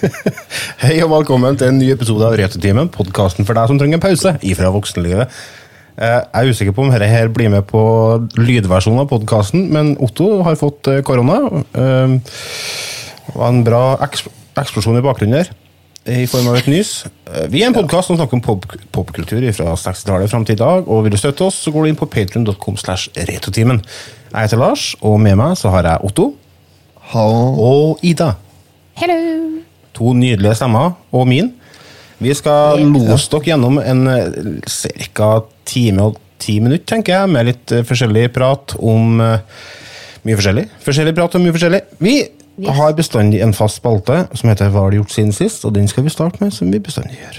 Hei og velkommen til en ny episode av Returtimen, podkasten for deg som trenger en pause ifra voksenlivet. Eh, Jeg er usikker på om dette her blir med på lydversjonen av podkasten, men Otto har fått eh, korona. Eh, Det var en bra eksplosjon i bakgrunnen der, i form av et nys. Eh, Vi er en podkast som snakker om pop popkultur fra 60-tallet fram til i dag, og vil du støtte oss, så går du inn på patreon.com slash retrotimen. Jeg heter Lars, og med meg så har jeg Otto og Ida. Hello! To nydelige stemmer, og min. Vi skal lose dere gjennom en ca. time og ti minutter, tenker jeg, med litt eh, forskjellig prat om eh, mye forskjellig. Forskjellig prat om mye forskjellig. Vi Yes. har bestandig en fast spalte som heter Hva har du gjort siden sist? Og den skal vi starte med, som vi bestandig gjør.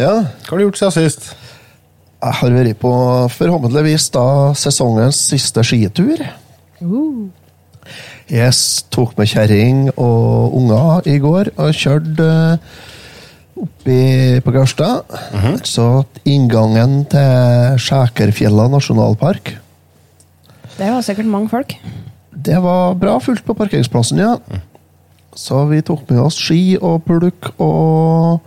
Ja, Hva har du gjort siden sist? jeg har vært på forhåpentligvis da sesongens siste skitur. Jeg tok med kjerring og unger i går og kjørte eh, oppi på Gaustad. Så inngangen til Skjækerfjella nasjonalpark Det var sikkert mange folk. Det var bra fullt på parkeringsplassen, ja. Så vi tok med oss ski og pulk og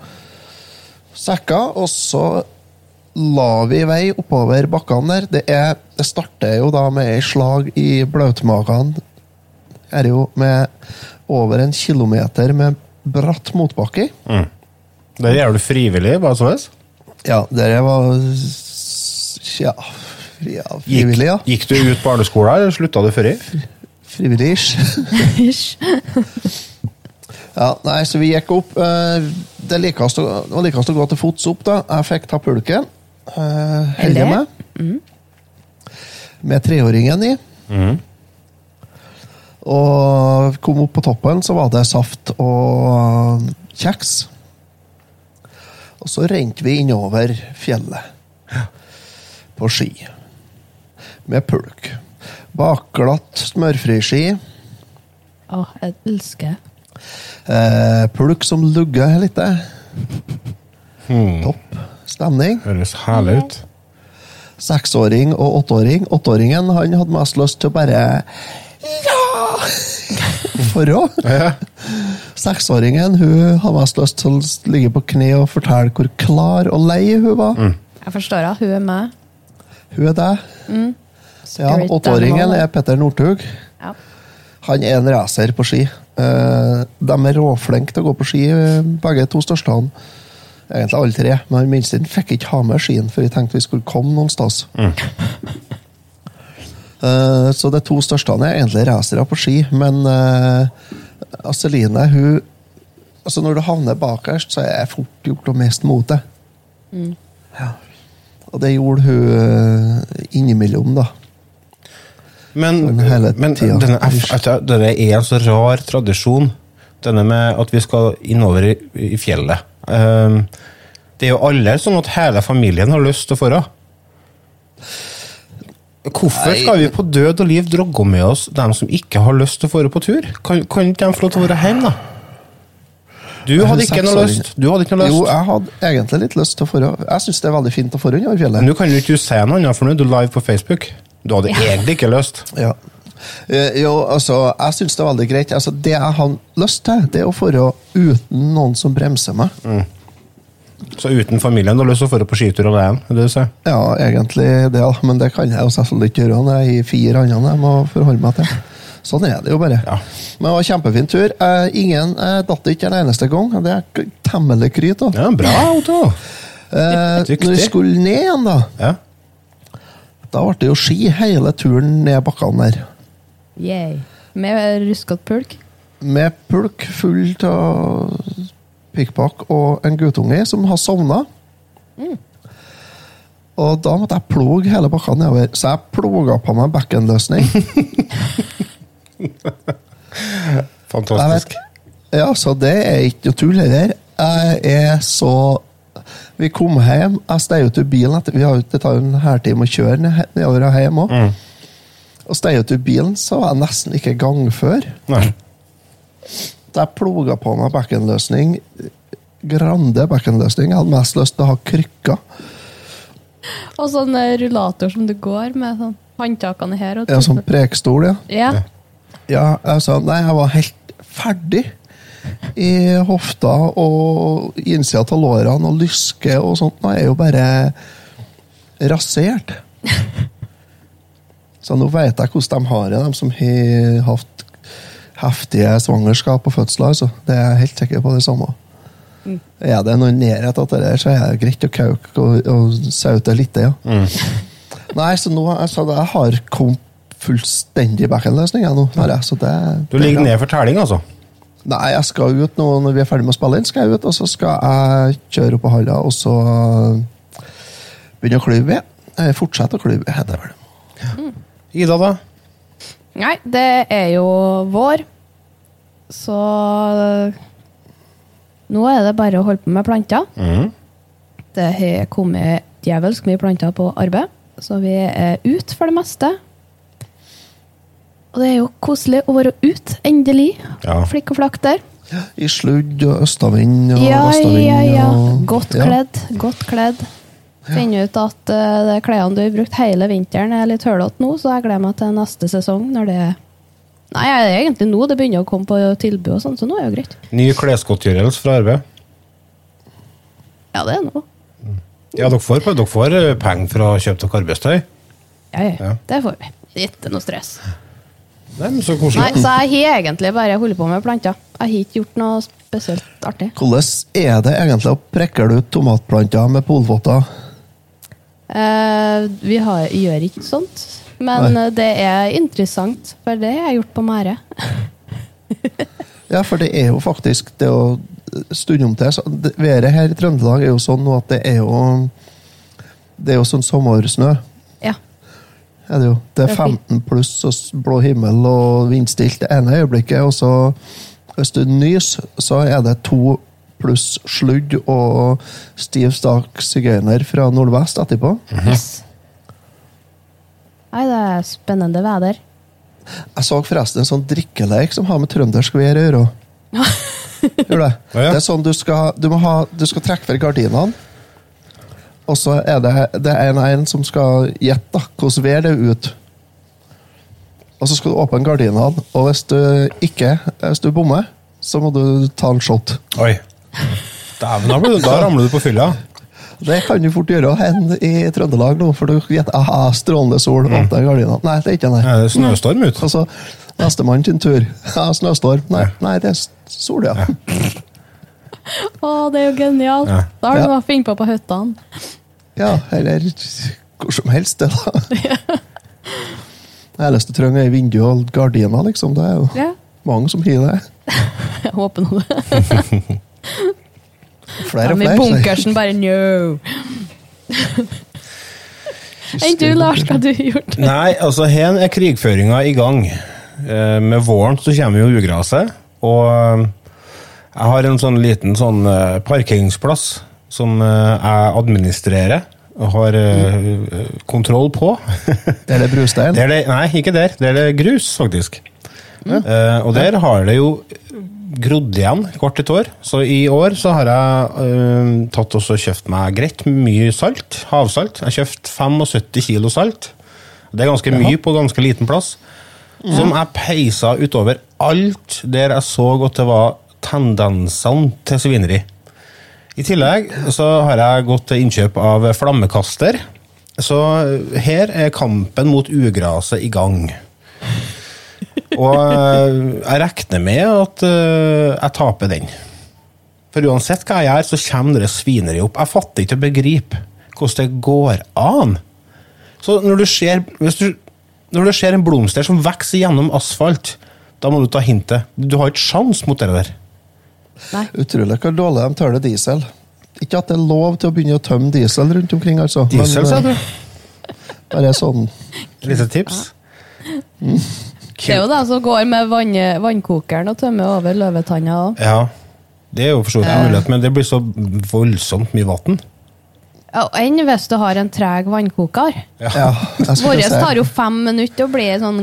sekker, og så la vi vei oppover bakkene der. Det, er, det starter jo da med ei slag i blautmagen. Det er jo med over en kilometer med bratt motbakke. Det er du frivillig, bare så vis. Ja, der jeg var Ja, fri- ja frivillig, ja. Gikk, gikk du ut barneskolen, eller slutta du før? i? Ja, nei, så vi gikk opp. eh, Det, var likest å gå til fots opp, da. Jeg fikk ta pulken. Uh, Heldig med meg. Med treåringen i. Og kom opp på toppen, så var det saft og kjeks. Og så rente vi innover fjellet. På ski. Med pulk. Bakglatt smørfriski. Å, jeg elsker Eh, pulk som lugger litt. Topp stemning. Høres herlig ut. Seksåring og åtteåring. Åtteåringen han hadde mest lyst til å bare Ja! For å. Seksåringen hun hadde mest lyst til å ligge på kne og fortelle hvor klar og lei hun var. Jeg forstår henne. hun er med. Hun er deg. Ja, Åtteåringen er Petter Northug. Ja. Han er en racer på ski. Eh, de er råflinke til å gå på ski, eh, begge to største. han. Egentlig alle tre, men han minste fikk ikke ha med skien, for jeg tenkte vi skulle komme noen sted. Eh, så de to største han er egentlig racere på ski, men uh, Celine, hun altså Når du havner bakerst, så er det fort gjort å miste motet. Ja. Og det gjorde hun innimellom, da. Men, men denne, jeg- er en så rar tradisjon, denne med at vi skal innover i, i fjellet. Um, det er jo alle sånn at hele familien har lyst til å dra. Hvorfor Nei. skal vi på død og liv drogge med oss dem som ikke har lyst til å dra på tur? Kan, kan ikke de få lov til å være hjemme, da? Du hadde ikke noe lyst. Du hadde ikke noe Jo, jeg hadde egentlig litt lyst til å få Jeg syns det er veldig fint å få under Men fjellet. nå kan jo ikke du si noe annet, for nå er du live på Facebook. Du hadde egentlig ikke lyst. Ja. Eh, Jo, altså, jeg syns det er veldig greit. Altså, det jeg har lyst til, det er å få uten noen som bremser meg. Så uten familien, du har lyst til å dra på skitur alene? er det du sier? Ja, egentlig det, men det kan jeg jo selvfølgelig ikke gjøre når jeg har fire andre jeg må forholde meg til. Sånn er det jo bare. Ja. Men det var en kjempefin tur. Eh, ingen eh, datt ikke en eneste gang. Det er temmelig kryt av. Ja, bra, Otto. Eh, når vi skulle ned igjen, da, Ja. Da ble det jo ski hele turen ned bakkene der. Yay. Med ruskete pulk. med pulk full av pikkpakk og en guttunge som har sovna. Og da måtte jeg ploge hele bakka nedover. Så jeg ploga på meg bekkenløsning. Fantastisk. Vet. Ja, så det er ikke noe tull heller. Jeg er så Vi kom hjem, jeg steg ut ur bilen etter, vi har, Det tar jo en halvtime å kjøre nedover og hjem òg. Og steg ut ur bilen, så var jeg nesten ikke gangfør. Jeg ploga på meg bekkenløsning, grande bekkenløsning, jeg hadde mest lyst til å ha krykker. Og sånn eh, rullator som du går med, sånn håndtakene her. Og Ja, sånn prekestol, ja. ja. Ja, jeg sa nei, jeg var helt ferdig i hofta og innsida av lårene og lyske og sånt. Nå er jo bare rasert. Så nå vet jeg hvordan de har det, de som har hatt heftige svangerskap og fødsler. Altså. Det er jeg helt sikker på det samme. Er det noe nærhet til det så er det greit å kauke og, og saute litt, ja. Nei, så nå altså, jeg har kommet fullstendig det, Du ligger ned for telling, altså? Nei, jeg skal ut nå når vi er ferdig med å spille inn, skal jeg ut, og så skal jeg kjøre opp på halla, og så begynne å klyve ved. Eh, Fortsette å klyve ved, heter det vel. Ida, da? Nei, det er jo vår, så nå er det bare å holde på med planter. Det har kommet djevelsk mye planter på arbeid, så vi er ute for det meste. Og det er jo koselig å være ute, endelig. Ja. Flikk og flakk der. I sludd og østavind og Ja, vestavind. ja, ja. og- Godt Ja. kledd. Godt kledd. Finne ut at uh, de klærne du har brukt hele vinteren, er litt hullete nå, så jeg gleder meg til neste sesong når det Nei, det er egentlig nå det begynner å komme på tilbud, og sånn, så nå er det jo greit. Ny klesgodtgjørelse fra arbeid? Ja, det er nå. Ja, dere får, dere får eh, penger for å kjøpe dere arbeidstøy? Ja, ja, Ja. Det får vi. Ikke noe stress. Nei, men så Nei. Så jeg har egentlig bare holdt på med planter. Jeg har ikke gjort noe spesielt artig. Hvordan er det egentlig å prekke ut tomatplanter med polvotter? Eh, vi har, gjør ikke sånt, men Nei. det er interessant, for det har jeg gjort på Mære. Ja, for det er jo faktisk det å stunde om til så Været her i Trøndelag er jo sånn at det er jo Det er jo sånn sommersnø. Er det, jo. det er Det er fint. 15 pluss og blå himmel og vindstilt det ene øyeblikket, og så hvis du nys, så er det to pluss sludd og stiv stak sigøyner fra nordvest etterpå. Yes. Nei, det er spennende vær. Jeg så forresten en sånn drikkeleik som har med trøndersk vær å gjøre. Gjør det? Ja, ja. Det er sånn du skal, du må ha, du skal trekke for gardinene. Og så er det, det er en, en som skal gjette da, hvordan vær det er ute. Og så skal du åpne gardinene, og hvis du ikke hvis du bommer, så må du ta en shot. Oi. Dæven, da, da ramler du på fylla. Det kan du fort gjøre hen i Trøndelag nå, for du gjette, aha, strålende sol, åpne gardinene. Nei, det er ikke det. Er snøstorm ute? Og så nestemann sin tur. Ja, snøstorm. Nei, nei det er sol, ja. ja. Å, det er jo genialt! Ja. Da har du noe å finne på på hyttene. Ja, eller hvor som helst, det, da. Det eneste du trenger, er vindu og gardiner, liksom. Det er jo Ja, mange som har det. jeg håper nå det. Flere og Men i flere. så- bunkersen bare no! Enn du, Lars, hva har du gjort? Nei, altså her er krigføringa i gang. Eh, Med våren så kommer jo ugraset, og jeg har en sånn liten sånn eh, parkeringsplass som eh, jeg administrerer og har eh, kontroll på. Er det brustein? Det er det, nei, ikke der. Det er det grus, faktisk. Eh, og der har det jo grodd igjen hvert et år. Så i år så har jeg uh, tatt også kjøpt meg greit mye salt. Havsalt. Jeg har kjøpt 75 kilo salt. Det er ganske mye på ganske liten plass. Som jeg peisa utover alt der jeg så at det var tendensene til svineri. I tillegg så har jeg gått til innkjøp av flammekaster. Så her er kampen mot ugraset i gang. Og eh, jeg regner med at eh, jeg taper den. For uansett hva jeg gjør, så kommer det svineri opp. Jeg fatter ikke å begripe hvordan det går an. Så når du ser, du, når du ser en blomster som vokser gjennom asfalt, da må du ta hintet. Du har ikke sjans mot det der. Nei. Utrolig hvor dårlig de tåler diesel Ikke at det er lov til å begynne å tømme diesel rundt omkring, altså. Diesel, sa du? eh, Bare sånn Lite tips. Det er jo de som går med vann, vannkokeren og tømmer over løvetanna òg. Ja. Det er jo for så vidt en mulighet, men det blir så voldsomt mye vann. Ja, Enn hvis du har en treg vannkoker. Ja, jeg Vår tar jo fem minutter å bli sånn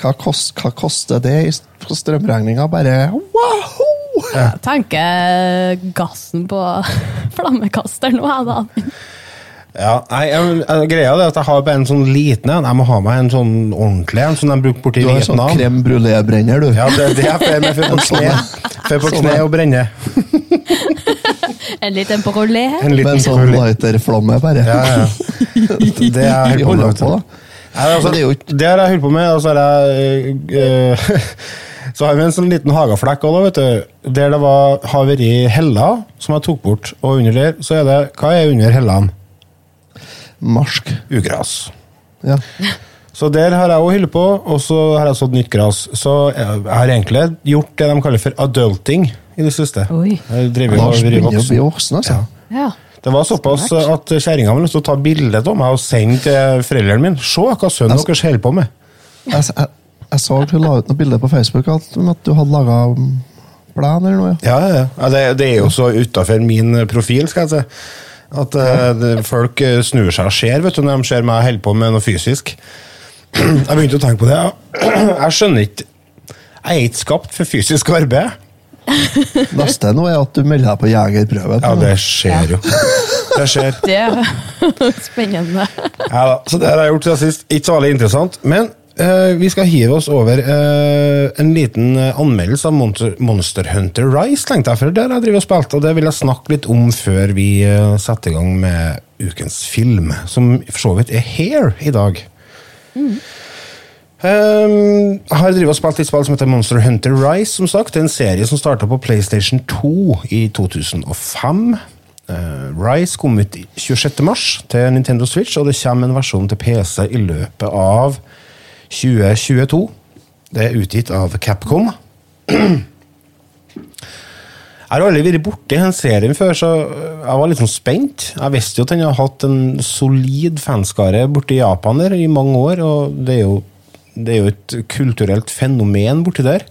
hva, kost, hva koster det i på strømregninga? Bare wow! Jeg tenker gassen på flammekasteren nå, jeg, da. Ja, jeg, jeg, Greia er at jeg har bare en sånn liten en. Jeg må ha meg en sånn ordentlig en, som de bruker borti Du har sånn Vietnam. crème brulé-brenner, du. Ja, det, det er jeg meg for på En sånn kne, for på Sånn kne og brenne. En liten brulé. En Med liten en sånn lighterflamme, bare. Ja, ja. Det er jeg holder på på, med. Altså, det er jo ikke- det har jeg holdt på med, og så har jeg øh, Så har vi en sånn liten hageflekk òg, vet du. Der det var, har vært heller som jeg tok bort, og under der så er det Hva er under hellene? Marsk. Ugras. Ja. Så der har jeg òg holdt på, og så har jeg sådd nytt gras. Så jeg har egentlig gjort det de kaller for adulting i det siste. Oi. Jeg driver jo Lars og vært begynner å voksen. bli voksen, altså. Ja. Det var såpass at kjerringa ville lyst til å ta bilde av meg og sende til foreldrene mine. Se hva sønnen deres holder på med. Jeg, jeg, jeg så hun la ut noen bilder på Facebook om at du hadde laga plan eller noe. Ja. Ja, ja. det, det er jo så utafor min profil, skal jeg si. At uh, folk eh, snur seg og ser vet du, når de ser meg holde på med noe fysisk. Jeg begynte å tenke på det. Jeg skjønner ikke Jeg er ikke skapt for fysisk arbeid. Neste nå er at du melder deg på jegerprøven. Ja, det skjer jo. Det skjer. Det er spennende. Ja, da. Så det har jeg gjort siden sist. Ikke så veldig interessant. Men eh, vi skal hive oss over eh, en liten eh, anmeldelse av Monster, Monster Hunter Rise, tenkte jeg. For det har jeg drevet og spilt, og det vil jeg snakke litt om før vi eh, setter i gang med ukens film, som for så vidt er Hair i dag. Um, har drevet og spilt et spill som heter Monster Hunter Rise. som sagt. Det er en serie som starta på PlayStation 2 i 2005. Uh, Rise kom ut i 26. mars til Nintendo Switch, og det kommer en versjon til PC i løpet av 2022. Det er utgitt av Capcom. Jeg har aldri vært borti den serien før, så jeg var litt sånn spent. Jeg visste jo at den har hatt en solid fanskare borti Japan der i mange år, og det er jo, det er jo et kulturelt fenomen borti der.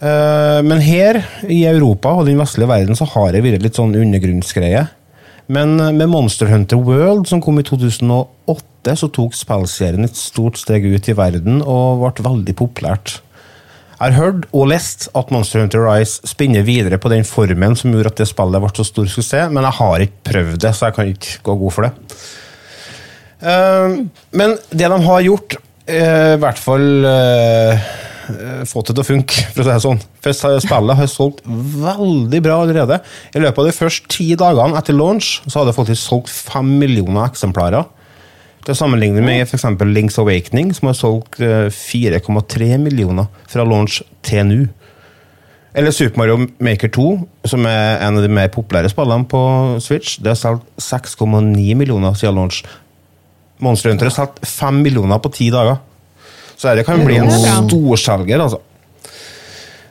Eh, Men her i Europa og den vestlige verden så har det vært litt sånn undergrunnsgreie. Men eh, med Monster Hunter World, som kom i 2008, så tok spillserien et stort steg ut i verden og ble veldig populært. Jeg har hørt og lest at Monster Hunter Rise spinner videre på den formen som gjorde at det spillet ble så stor suksess, men jeg har ikke prøvd det, så jeg kan ikke gå god for det. Eh, Men det de har gjort, i hvert fall eh, eh, fått det til å funke, for å si det sånn. For spillet har solgt veldig bra allerede. I løpet av de første ti dagene etter launch så hadde det faktisk solgt fem millioner eksemplarer. Til sammenligning med f.eks. Links Awakening, som har solgt eh, 4,3 millioner fra launch til nå. Eller Super Mario Maker 2, som er en av de mer populære spillene på Switch. Det har solgt 6,9 millioner siden launch. Monster Hunter har solgt 5 millioner på ti dager. Så dette kan bli en er storselger, altså.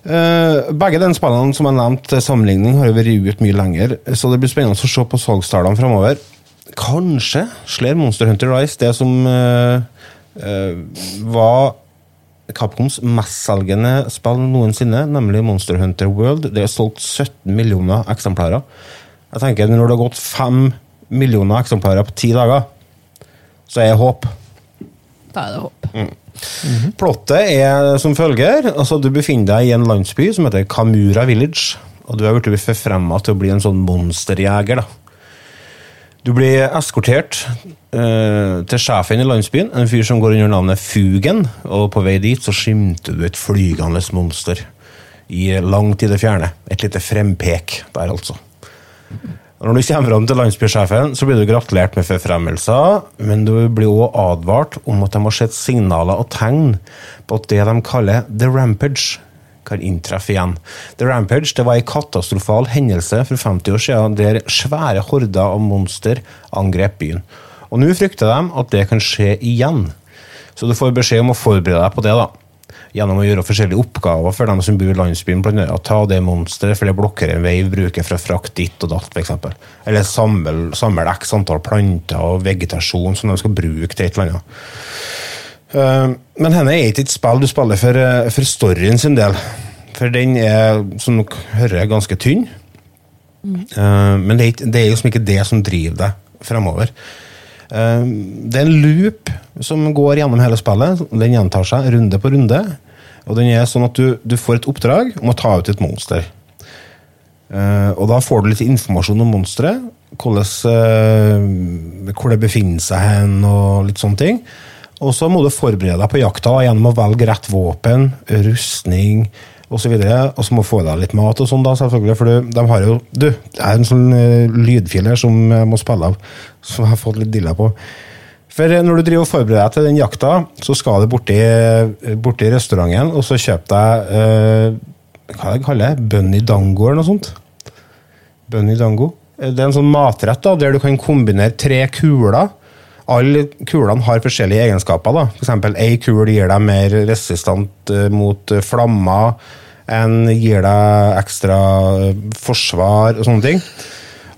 Eh, begge de spillene som jeg nevnte til sammenligning, har jo vært ut mye lenger, så det blir spennende å se på salgstallene framover. Kanskje slår Monster Hunter Rise det som uh, uh, var Capcoms mestselgende spill noensinne, nemlig Monster Hunter World. Det er solgt 17 millioner eksemplarer. Jeg tenker Når det har gått 5 millioner eksemplarer på ti dager, så er det håp. Da er det håp. Plottet er som følger. Altså, du befinner deg i en landsby som heter Kamura Village. Og du er blitt forfremma til å bli en sånn monsterjeger. da. Du blir eskortert eh, til sjefen i landsbyen, en fyr som går under navnet Fugen. Og på vei dit så skimter du et flygende monster i langt i det fjerne. Et lite frempek der, altså. Når du kommer fram til landsbysjefen, så blir du gratulert med forfremmelser, men du blir også advart om at de har sett signaler og tegn på at det de kaller The Rampage kan inntreffe igjen. The Rampage det var en katastrofal hendelse for 50 år siden der svære horder av monster angrep byen. Og Nå frykter de at det kan skje igjen. Så du får beskjed om å forberede deg på det. da. Gjennom å gjøre forskjellige oppgaver for dem som bor i landsbyen. Blant annet ta det monsteret, for det blokker en vei bruker for å frakte ditt og datt, f.eks. Eller samle, samle x antall planter og vegetasjon som de skal bruke til et eller annet. Eh, Men henne er ikke et spill du spiller for, eh, for storyen sin del. For den er, som dere hører, ganske tynn. Mm. Men det er, det er liksom ikke det som driver deg fremover. Eh, Det er en loop som går gjennom hele spillet. Den gjentar seg runde på runde. Og den er sånn at du, du får et oppdrag om å ta ut et monster. Eh, og da får du litt informasjon om monsteret. Eh, hvor det befinner seg hen, og litt sånne ting. Og så må du forberede deg på jakta gjennom å velge rett våpen, rustning osv. Og så må få deg litt mat og sånn, da, selvfølgelig. For de har jo Du, det er en sånn eh, lydfil her som jeg må spille av, som jeg har fått litt dilla på. For eh, når du driver og forbereder deg til den jakta, så skal du borti, borti restauranten og så kjøpe deg eh, Hva det kaller det? Bunny dango eller noe sånt? Bunny dango. Det er en sånn matrett da, der du kan kombinere tre kuler. Alle kulene har forskjellige egenskaper. da. Eksempel, Ei kul gir deg mer resistant eh, mot eh, flammer. En gir deg ekstra eh, forsvar og sånne ting.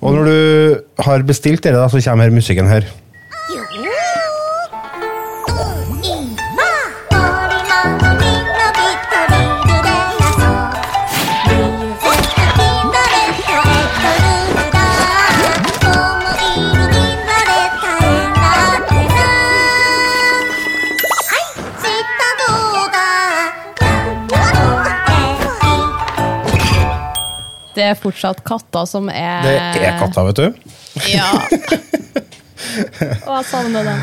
Og når du har bestilt det, så kommer musikken her. Det er fortsatt katter som er Det er katta, vet du. Ja. Og jeg savner den.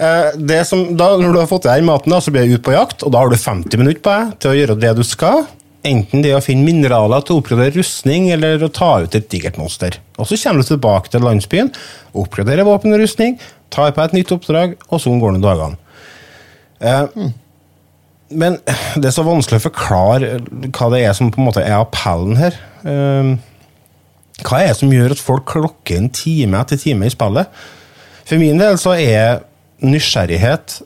Eh, Det som, da, når du har fått i deg maten, da, så blir du ut på jakt, og da har du 50 minutter på deg til å gjøre det du skal. Enten det å finne mineraler til å oppgradere rustning, eller å ta ut et digert monster. Og Så kommer du tilbake til landsbyen, oppgraderer våpen og rustning, tar på deg et nytt oppdrag, og sånn går det dagene. Eh, Men det er så vanskelig å forklare hva det er som på en måte er appellen her. Eh, hva er det som gjør at folk klokker inn time etter time i spillet? For min del så er nysgjerrighet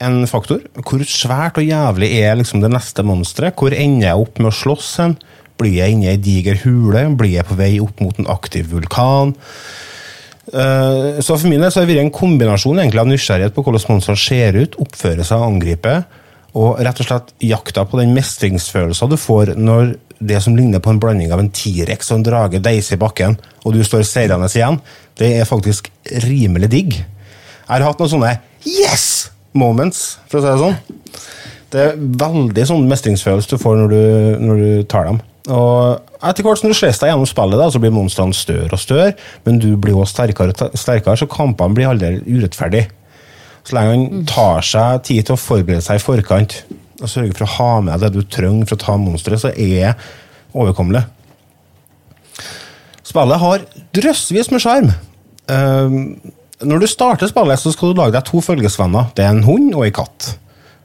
en faktor. Hvor svært og jævlig er liksom det neste monsteret? Hvor ender jeg opp med å slåss hen? Blir jeg inne i ei diger hule? Blir jeg på vei opp mot en aktiv vulkan? Eh, Så for min del så har det vært en kombinasjon av nysgjerrighet på hvordan monstrene ser ut, oppfører seg og angriper, og rett og slett jakta på den mestringsfølelsen du får når det som ligner på en blanding av en T-rex og en drage deiser i bakken, og du står seirende igjen, det er faktisk rimelig digg. Jeg har hatt noen sånne yes moments, for å si det sånn. Det er veldig sånn mestringsfølelse du får når du, når du tar dem. Og etter hvert som du slår deg gjennom spillet, da, så blir monstrene større og større, men du blir også sterkere og sterkere, så kampene blir aldri urettferdige. Så lenge han tar seg tid til å forberede seg i forkant og sørger for å ha med det du trenger for å ta monsteret, så er det overkommelig. Spillet har drøssevis med sjarm. Ehm, når du starter spillet, så skal du lage deg to følgesvenner. Det er en hund og en katt.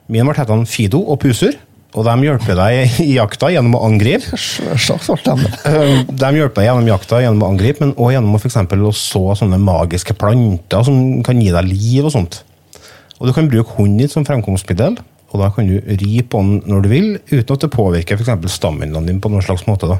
Min ble hetende Fido og Puser, og de hjelper deg i jakta gjennom å angripe. De. Eh, De hjelper deg gjennom jakta gjennom å angripe, men også gjennom å, for eksempel, å så sånne magiske planter som kan gi deg liv og sånt. Og Du kan bruke hunden din som fremkomstmiddel, og da kan du ri på den når du vil, uten at det påvirker eksempel stammen din på noen slags måte. da.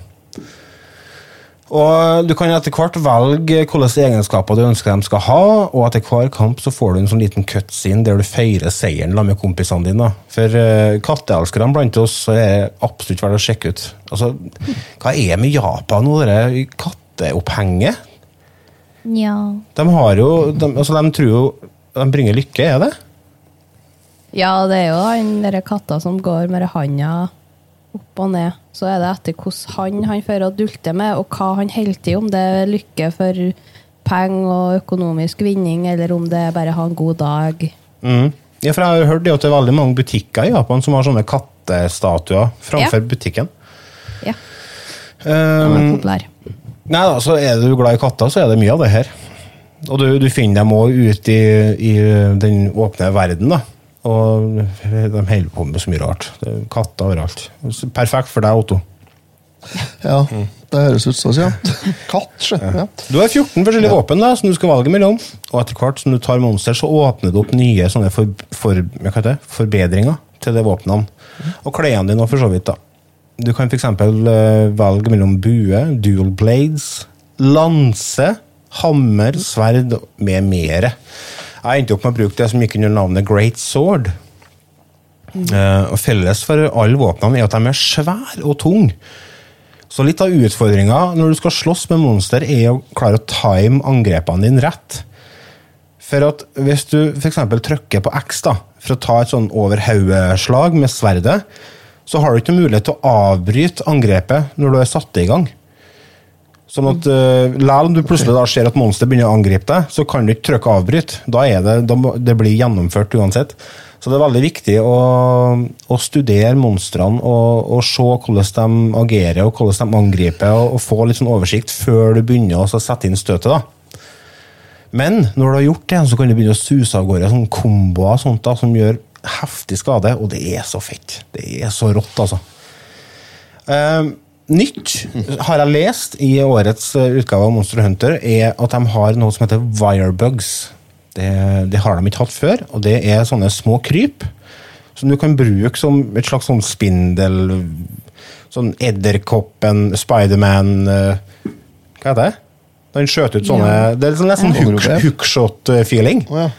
Og Du kan etter hvert velge hvilke egenskaper du ønsker de skal ha, og etter hver kamp så får du en sånn liten cutscene der du feirer seieren med kompisene dine. For uh, katteelskerne blant oss så er absolutt verdt å sjekke ut. Altså, Hva er med Japan og det katteopphenget? Ja. De har jo, de, altså de tror jo de bringer lykke, er det? Ja, det er jo han derre katta som går med handa opp og ned. Så er det etter hvordan han han fører og dulter med, og hva han holder til, om det er lykke for penger og økonomisk vinning, eller om det er bare å ha en god dag. Mm. Ja, for Jeg har hørt det at det er veldig mange butikker i Japan som har sånne kattestatuer framfor Ja. butikken. Ja. de er Um, populær. nei da, så Er du glad i katter, så er det mye av det her. Og du, du finner dem òg ute i, i den åpne verden. da. Og de holder på med så mye rart. Er katter overalt. Perfekt for deg, Otto. Ja, det høres ut som ja. Katt, sjø. Ja. Du har 14 forskjellige våpen da, som du skal valge mellom. Og etter hvert som du tar monster, så åpner du opp nye sånne for, for, det? forbedringer. til de våpnene. Og klærne dine for så vidt. da. Du kan f.eks. velge mellom bue, dual blades, lanse, hammer, sverd med mere. Jeg endte opp med å bruke det som gikk under navnet Great Sword. Eh, og Felles for alle våpnene er at de er svære og tunge. Så litt av utfordringa når du skal slåss med monster, er å klare å time angrepene dine rett. For at hvis du f.eks. trykker på X da, for å ta et sånn over med sverdet, så har du ikke mulighet til å avbryte angrepet når du er satt i gang. Sånn at uh, Selv om du plutselig da ser at monster begynner å angripe deg, så kan du ikke trykke avbryt. Da er det, da, det blir gjennomført uansett. Så det er veldig viktig å, å studere monstrene og, og se hvordan de agerer og hvordan de angriper, og, og få litt sånn oversikt før du begynner å sette inn støtet. da. Men når du har gjort det, så kan du begynne å suse av gårde sånn komboer sånt da, som gjør heftig skade, og det er så fett. Det er så rått, altså. Eh, nytt har jeg lest i årets eh, utgave av Monster Hunter, er at de har noe som heter wirebugs. Det, det har de ikke hatt før, og det er sånne små kryp som du kan bruke som et slags sånn spindel Sånn edderkoppen, Spiderman eh, Hva heter det? Den skjøt ut sånne Ja. Det er sånn nesten sånn hookshot-feeling. Å ja.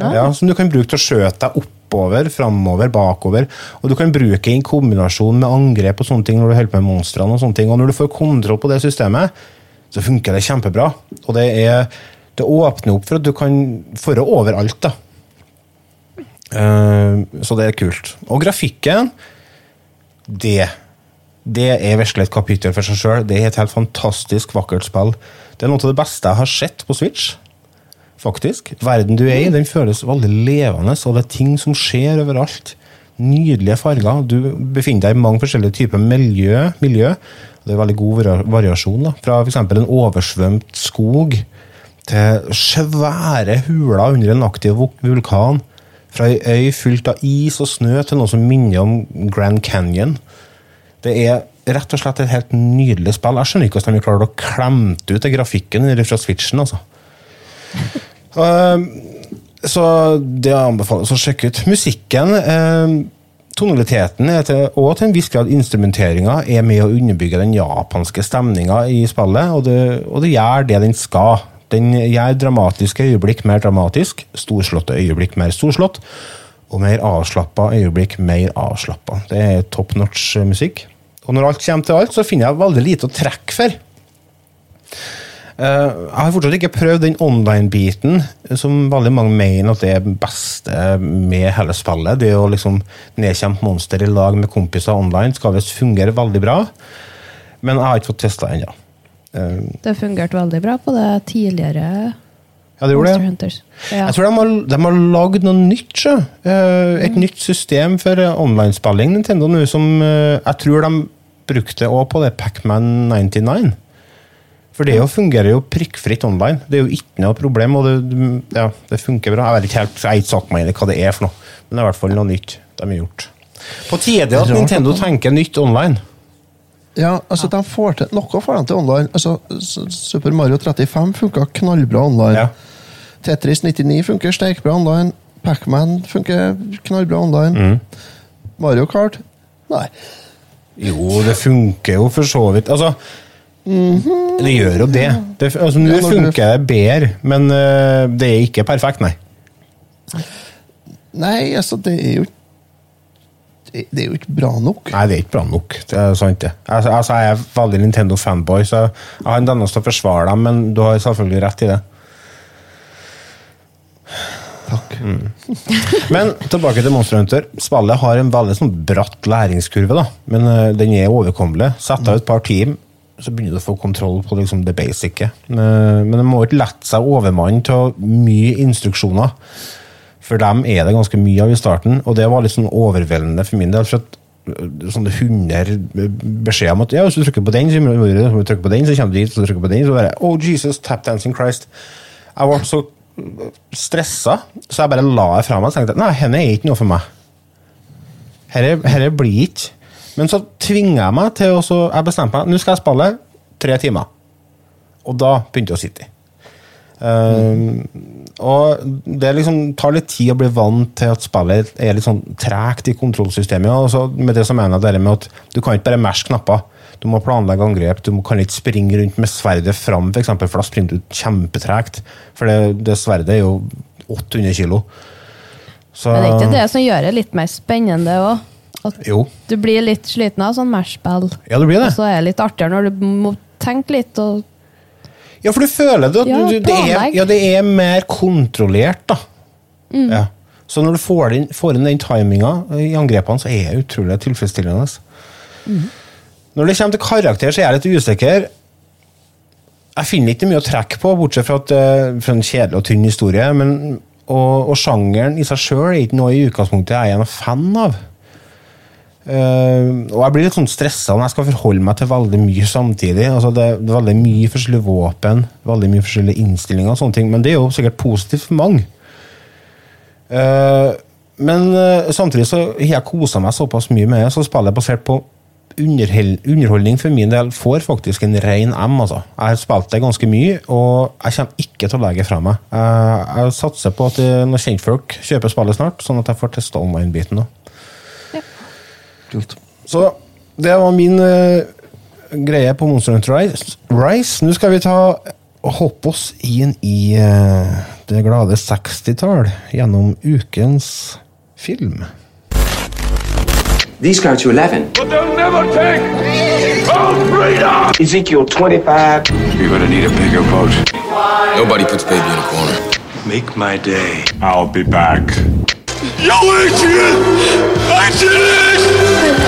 Ja, som du kan bruke til å skjøte deg oppover, framover, bakover. Og du kan bruke i kombinasjon med angrep og sånne ting når du holder på med monstrene. Og sånne ting. Og når du får kontroll på det systemet, så funker det kjempebra. Og det, er, det åpner opp for at du kan føre overalt. da. Uh, så det er kult. Og grafikken, det det er virkelig et kapittel for seg sjøl. Det er et helt fantastisk vakkert spill. Det er noe av det beste jeg har sett på Switch faktisk. Verden du er i, den føles veldig levende, og det er ting som skjer overalt. Nydelige farger. Du befinner deg i mange forskjellige typer miljø. miljø. Det er veldig god variasjon. da. Fra f.eks. en oversvømt skog til svære huler under en aktiv vulkan. Fra ei øy fylt av is og snø til noe som minner om Grand Canyon. Det er rett og slett et helt nydelig spill. Jeg skjønner ikke hvordan de klarer å klemme ut det grafikken fra Switchen. altså. Ehm, så det anbefales å sjekke ut. Musikken, ehm, tonaliteten er til, og til en viss grad instrumenteringa er med å underbygge den japanske stemninga i spillet, og det, og det gjør det den skal. Den gjør dramatiske øyeblikk mer dramatisk, storslåtte øyeblikk mer storslått, og mer avslappa øyeblikk mer avslappa. Det er top notch musikk. Og når alt kommer til alt, så finner jeg veldig lite å trekke for. Eh, jeg har fortsatt ikke prøvd den online-biten, som veldig mange mener at det er beste med hele spillet. Det å liksom nedkjempe monster i lag med kompiser online skal visst fungere veldig bra. Men jeg har ikke fått testa ennå. Eh, Det fungerte veldig bra på det tidligere ja, det gjorde det. Ja. Jeg tror de har, de har lagd noe nytt. sjø. Et Et nytt system for eh, online-spilling, Nintendo, nå, som eh, jeg tror de brukte òg på det Pacman 99. For det jo fungerer jo prikkfritt online. Det er jo ikke noe problem, og det, ja, det funker bra. Jeg vet ikke helt, jeg har ikke satt meg inn i hva det er for noe, men det er i hvert fall noe nytt de har gjort. På tide at Nintendo tenker nytt online. Ja, altså de får til, Noe får de til online. Altså, Super Mario 35 funka knallbra online. Ja. Tetris 99 funker steikbra online. Pacman funker knallbra online. Mm. Mario Kart Nei. Jo, det funker jo for så vidt. Altså, det gjør jo det. det altså, Nå Ja, funker det bedre, men uh, det er ikke perfekt, nei. Nei, altså, det er jo det, er jo ikke bra nok. Nei, det er ikke bra nok. Det er sant, det. Altså, altså, jeg er veldig Nintendo-fanboy, så jeg har en tendens til å forsvare dem, men du har selvfølgelig rett i det. Takk. Men tilbake til Monster Hunter. Spillet har en veldig sånn bratt læringskurve, da. men uh, den er overkommelig. Sett av et par team, så begynner du å få kontroll på liksom, det basice. Eh, men det må ikke lette seg overmann til mye instruksjoner. For dem er det ganske mye av i starten, og det var litt sånn overveldende for min del. for at øh, Sånne hunder beskjeder om at ja, hvis du trykker på den, så må du trykke på den, så kommer du dit, så trykker på den, så bare Oh, Jesus, tap dancing Christ. Jeg ble så stressa, så jeg bare la det fra meg og tenkte nei, henne er ikke noe for meg. Dette blir ikke. Men så tvinger jeg meg til å Jeg bestemte meg nå skal jeg spille tre timer. Og da begynte jeg å sitte. Eh, og det liksom, tar litt tid å bli vant til at spillet er litt sånn tregt i kontrollsystemet. Og så med det så mener jeg det med at du kan ikke bare mashe knapper. Du må planlegge angrep. Du kan ikke springe rundt med sverdet fram, for, eksempel, for da springer du kjempetregt. For det, det sverdet er jo 800 kilo. Så, Men det er ikke det som gjør det litt mer spennende òg? At Jo. du blir litt sliten av sånn Mash-spill. Ja, det blir det. Og så er det litt artigere når du må tenke litt og Ja, for du føler det at Ja, du, det, er, ja, det er mer kontrollert, da. Mm. Ja. Så når du får inn, får inn den timinga i angrepene, så er det utrolig tilfredsstillende. Mm. Når det kommer til karakter, så er jeg litt usikker. Jeg finner ikke mye å trekke på, bortsett fra, at, eh, fra en kjedelig og tynn historie. Men, og, og sjangeren i seg sjøl er ikke noe i utgangspunktet jeg er en fan av. Eh, og jeg blir litt sånn stressa når jeg skal forholde meg til veldig mye samtidig. Altså det, er veldig mye forskjellige våpen, veldig mye forskjellige innstillinger og sånne ting, men det er jo sikkert positivt for mange. Uh, men uh, samtidig så har jeg kosa meg såpass mye med det, så spiller jeg basert på underholdning for min del får faktisk en ren M. altså. Jeg har spilt det ganske mye, og jeg kommer ikke til å legge fra meg. Jeg satser på at noen kjentfolk kjøper spillet snart, sånn at jeg får testa online-biten. da. Kult. Så det var min uh, greie på Monster Hunter Rise. Rise. Nå skal vi ta hoppe oss inn i uh, det glade 60-tall gjennom ukens film. These go to 11. But they'll never take our freedom! Ezekiel 25. You're gonna need a bigger boat. Nobody puts baby in a corner. Make my day. I'll be back. Yo, Adrian! I did it!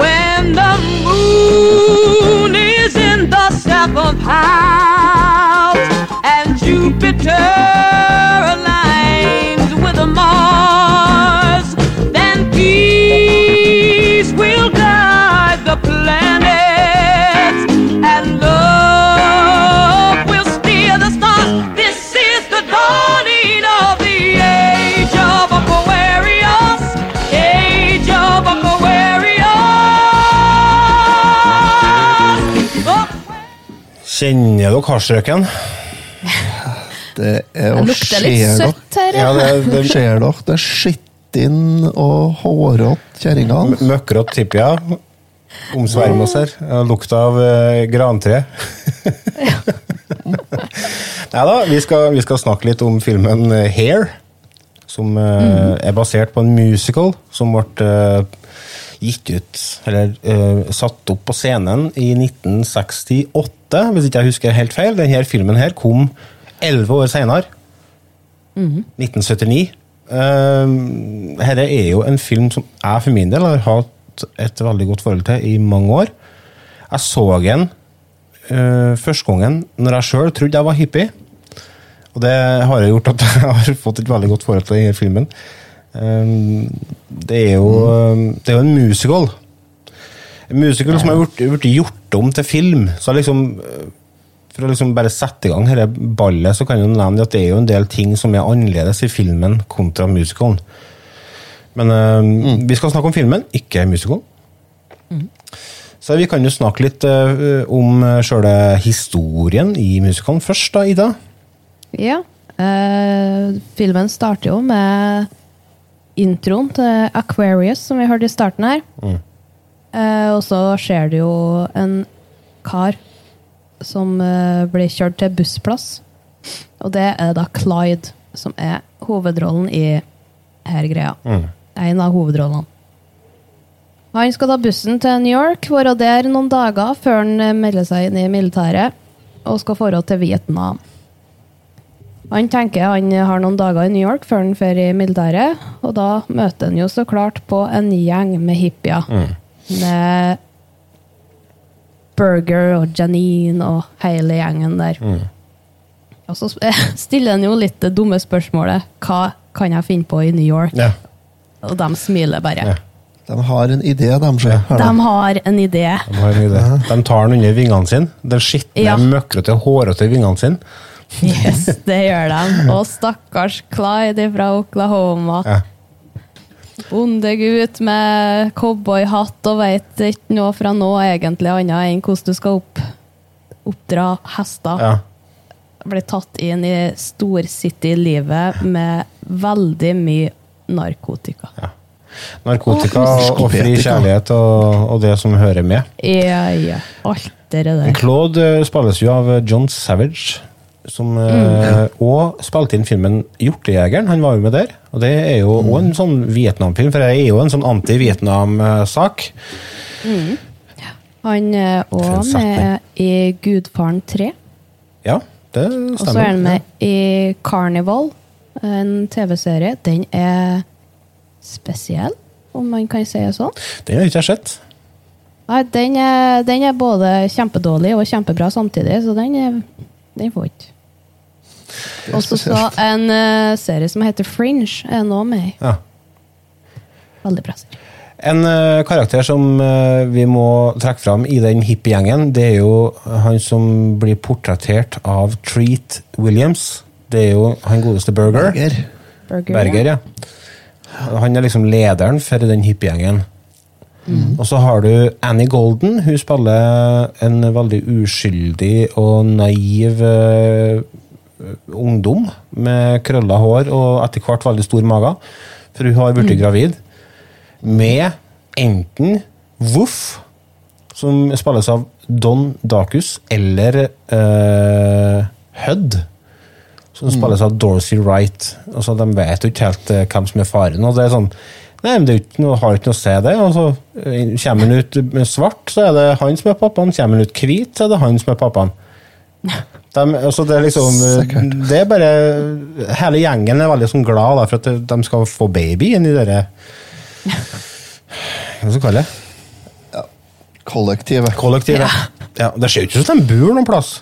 When the moon is in the seventh house Kjenner dere hardstrøken? Det er Det jo lukter litt søtt her. Ja, det, det er dere det skittin og hårete kjerringene? Møkkrått tipper jeg. Omsverm oss her. Lukt av uh, grantre. Nei da, vi skal, vi skal snakke litt om filmen eh, Hair. Som eh, er basert på en musical som ble uh, gitt ut, eller satt opp på scenen i 1968, hvis ikke jeg husker helt feil. Denne filmen her kom elleve år senere. 1979. Uh, dette er jo en film som jeg for min del har hatt et veldig godt forhold til i mange år. Jeg så den uh, første gangen når jeg sjøl trodde jeg var hippie. Og det har gjort at jeg har fått et veldig godt forhold til denne filmen. Um, det, er jo, mm. det er jo en musical. En musical som har blitt gjort om til film. Så liksom uh, for å liksom bare sette i gang dette ballet, så kan jeg jo nevne at det er jo en del ting som er annerledes i filmen kontra musicalen. Men uh, vi skal snakke om filmen, ikke musicalen. Så vi kan jo snakke litt øh, om sjøle historien i musicalen først, da, Ida. Ja. Øh, filmen starter jo med introen til Aquarius, som vi hørte i starten her. Eh, og så skjer det jo en kar som eh, blir kjørt til bussplass. Og det er da Clyde, som er hovedrollen i her greia. En av hovedrollene. Han skal ta bussen til New York, være der noen dager før han eh, melder seg inn i militæret og skal dra til Vietnam. Han tenker han har noen dager i New York før han drar i militæret, og da møter han jo så klart på en gjeng med hippier. Med Burger og Janine og hele gjengen der. Og så stiller han jo litt det dumme spørsmålet Hva kan jeg finne på i New York? Ja. Og de smiler bare. Ja. De har en idé, de. Her, De har en idé. De, har en idé. de tar den under vingene sine. Den skitne, Ja. møkrete, hårete vingene sine. Yes, det gjør de. Og stakkars Clyde fra Oklahoma. Ja. Bondegutt med cowboyhatt og veit ikke noe fra nå egentlig annet enn hvordan du skal opp, oppdra hester. Ja. Ble tatt inn i storcity-livet med veldig mye narkotika. Narkotika Å, og fri kjærlighet og, og det som hører med. Ja, ja. Alt det der. Claude eh, spilles jo av John Savage, som eh, og spilte inn filmen 'Hjortejegeren'. Han var jo med der. Og det er jo også en sånn Vietnam-film, for det er jo en sånn anti-Vietnam-sak. Han er For òg med i Gudfaren 3. Ja, det stemmer. Og så er han med i Carnival, en TV-serie. Den er spesiell, om man kan si det sånn. Den har ikke jeg sett. Nei, den er, den er både kjempedårlig og kjempebra samtidig, så den, er, den får ikke. Og så så en uh, serie som heter Fringe, er nå med. Ja. Veldig bra serie. En uh, karakter som uh, vi må trekke fram i den hippiegjengen, det er jo han som blir portrettert av Treat Williams. Det er jo han godeste Burger. Berger. Burger, Berger, ja. Han er liksom lederen for den hippiegjengen. Og så har du Annie Golden. Hun spiller en veldig uskyldig og naiv ungdom med krølla hår og etter hvert veldig stor mage. For hun har blitt gravid med enten Voff, som spilles av Don Dacus, eller uh, Hud, som spilles av Dorsey Wright. Altså, de vet jo ikke helt eh, hvem som er faren. og det er sånn Nei, men det ikke noe, har ikke noe å se det. Og så eh, kommer han ut svart, så er det han som er pappaen. Kommer han ut hvit, så er det han som er pappaen. De, altså det er liksom Det er bare Hele gjengen er veldig sånn glad da, for at de skal få baby i dere Hva skal vi kalle det? Kollektivet. Kollektivet. Ja. det ser jo ikke ut som de bor noen plass.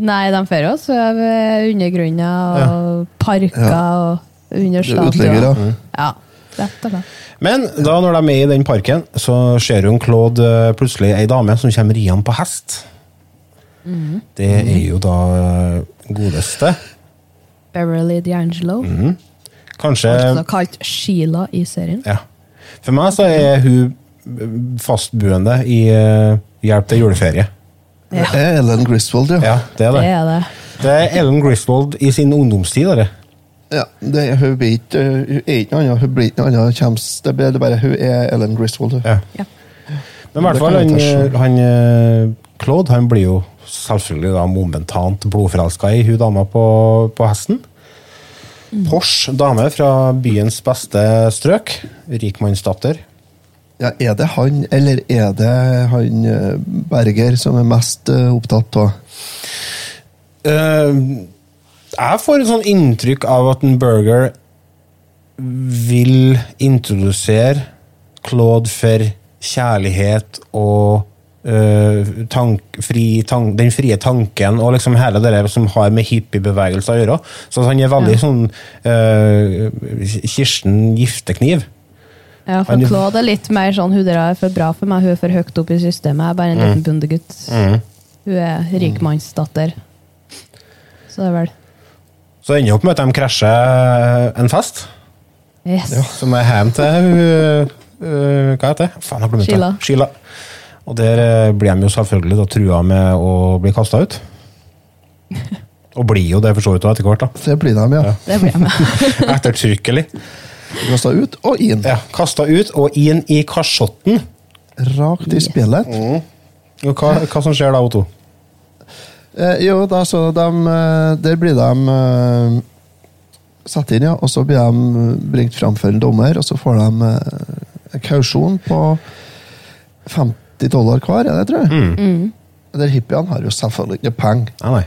Nei, de fører jo ved undergrunner og parker og under Uteliggere. stadion. Ja, rett og slett. Men da når de er i den parken, så ser hun Claude eh, plutselig ei dame som kommer riende på hest. Det er jo da eh, godeste Beverly D'Angelo, Mm. Kanskje også kalt Sheila i serien. Ja. For meg så er hun fastboende i eh, Hjelp til juleferie. Ja, Det er Ellen Griswold, ja. Ja, det er det det. er det. Det er Ellen Griswold i sin ungdomstid. Dere. ja det er, hun blir ikke er ikke noe annet. Hun blir ikke noe annet. Det er bare hun er Ellen Griswold. Ja. Ja. Men i hvert fall, han, han eh, Claude han blir jo selvfølgelig da momentant blodforelska i hun dama på, på hesten. Porsche dame fra byens beste strøk. Rikmannsdatter. Ja, er det han, eller er det han uh, Berger som er mest uh, opptatt av Uh, jeg får et sånn inntrykk av at en Berger vil introdusere Claude for kjærlighet og eh, tank, fri, tank, den frie tanken og liksom hele det der som har med hippiebevegelser å gjøre. Så han er veldig Ja. sånn uh, Kirsten Giftekniv. Ja, for Claude er litt mer sånn Hun der er for bra for meg, hun er for høyt opp i systemet. Jeg er bare en liten bondegutt. Hun er rikmannsdatter. Så det er vel Så ender opp med at de krasjer en fest, Yes. som er hjem til uh, Hva heter det? Faen. Sheila. Sheila. Og der eh, blir de jo selvfølgelig da trua med å bli kasta ut. Og blir jo det for så vidt etter hvert, da. Det blir de, ja. Det blir de, ja. Ettertrykkelig. Kasta ut og inn. Ja, Kasta ut og inn i kasjotten. Rakt i spjellet. Og hva, hva som skjer da, Otto? Eh, jo, da så de eh, Der blir de eh, satt inn, ja. Og så blir de bringt fram for en dommer, og så får de eh, en kausjon på 50 dollar hver, er det, tror jeg. Der hippiene har jo selvfølgelig ikke penger. Nei.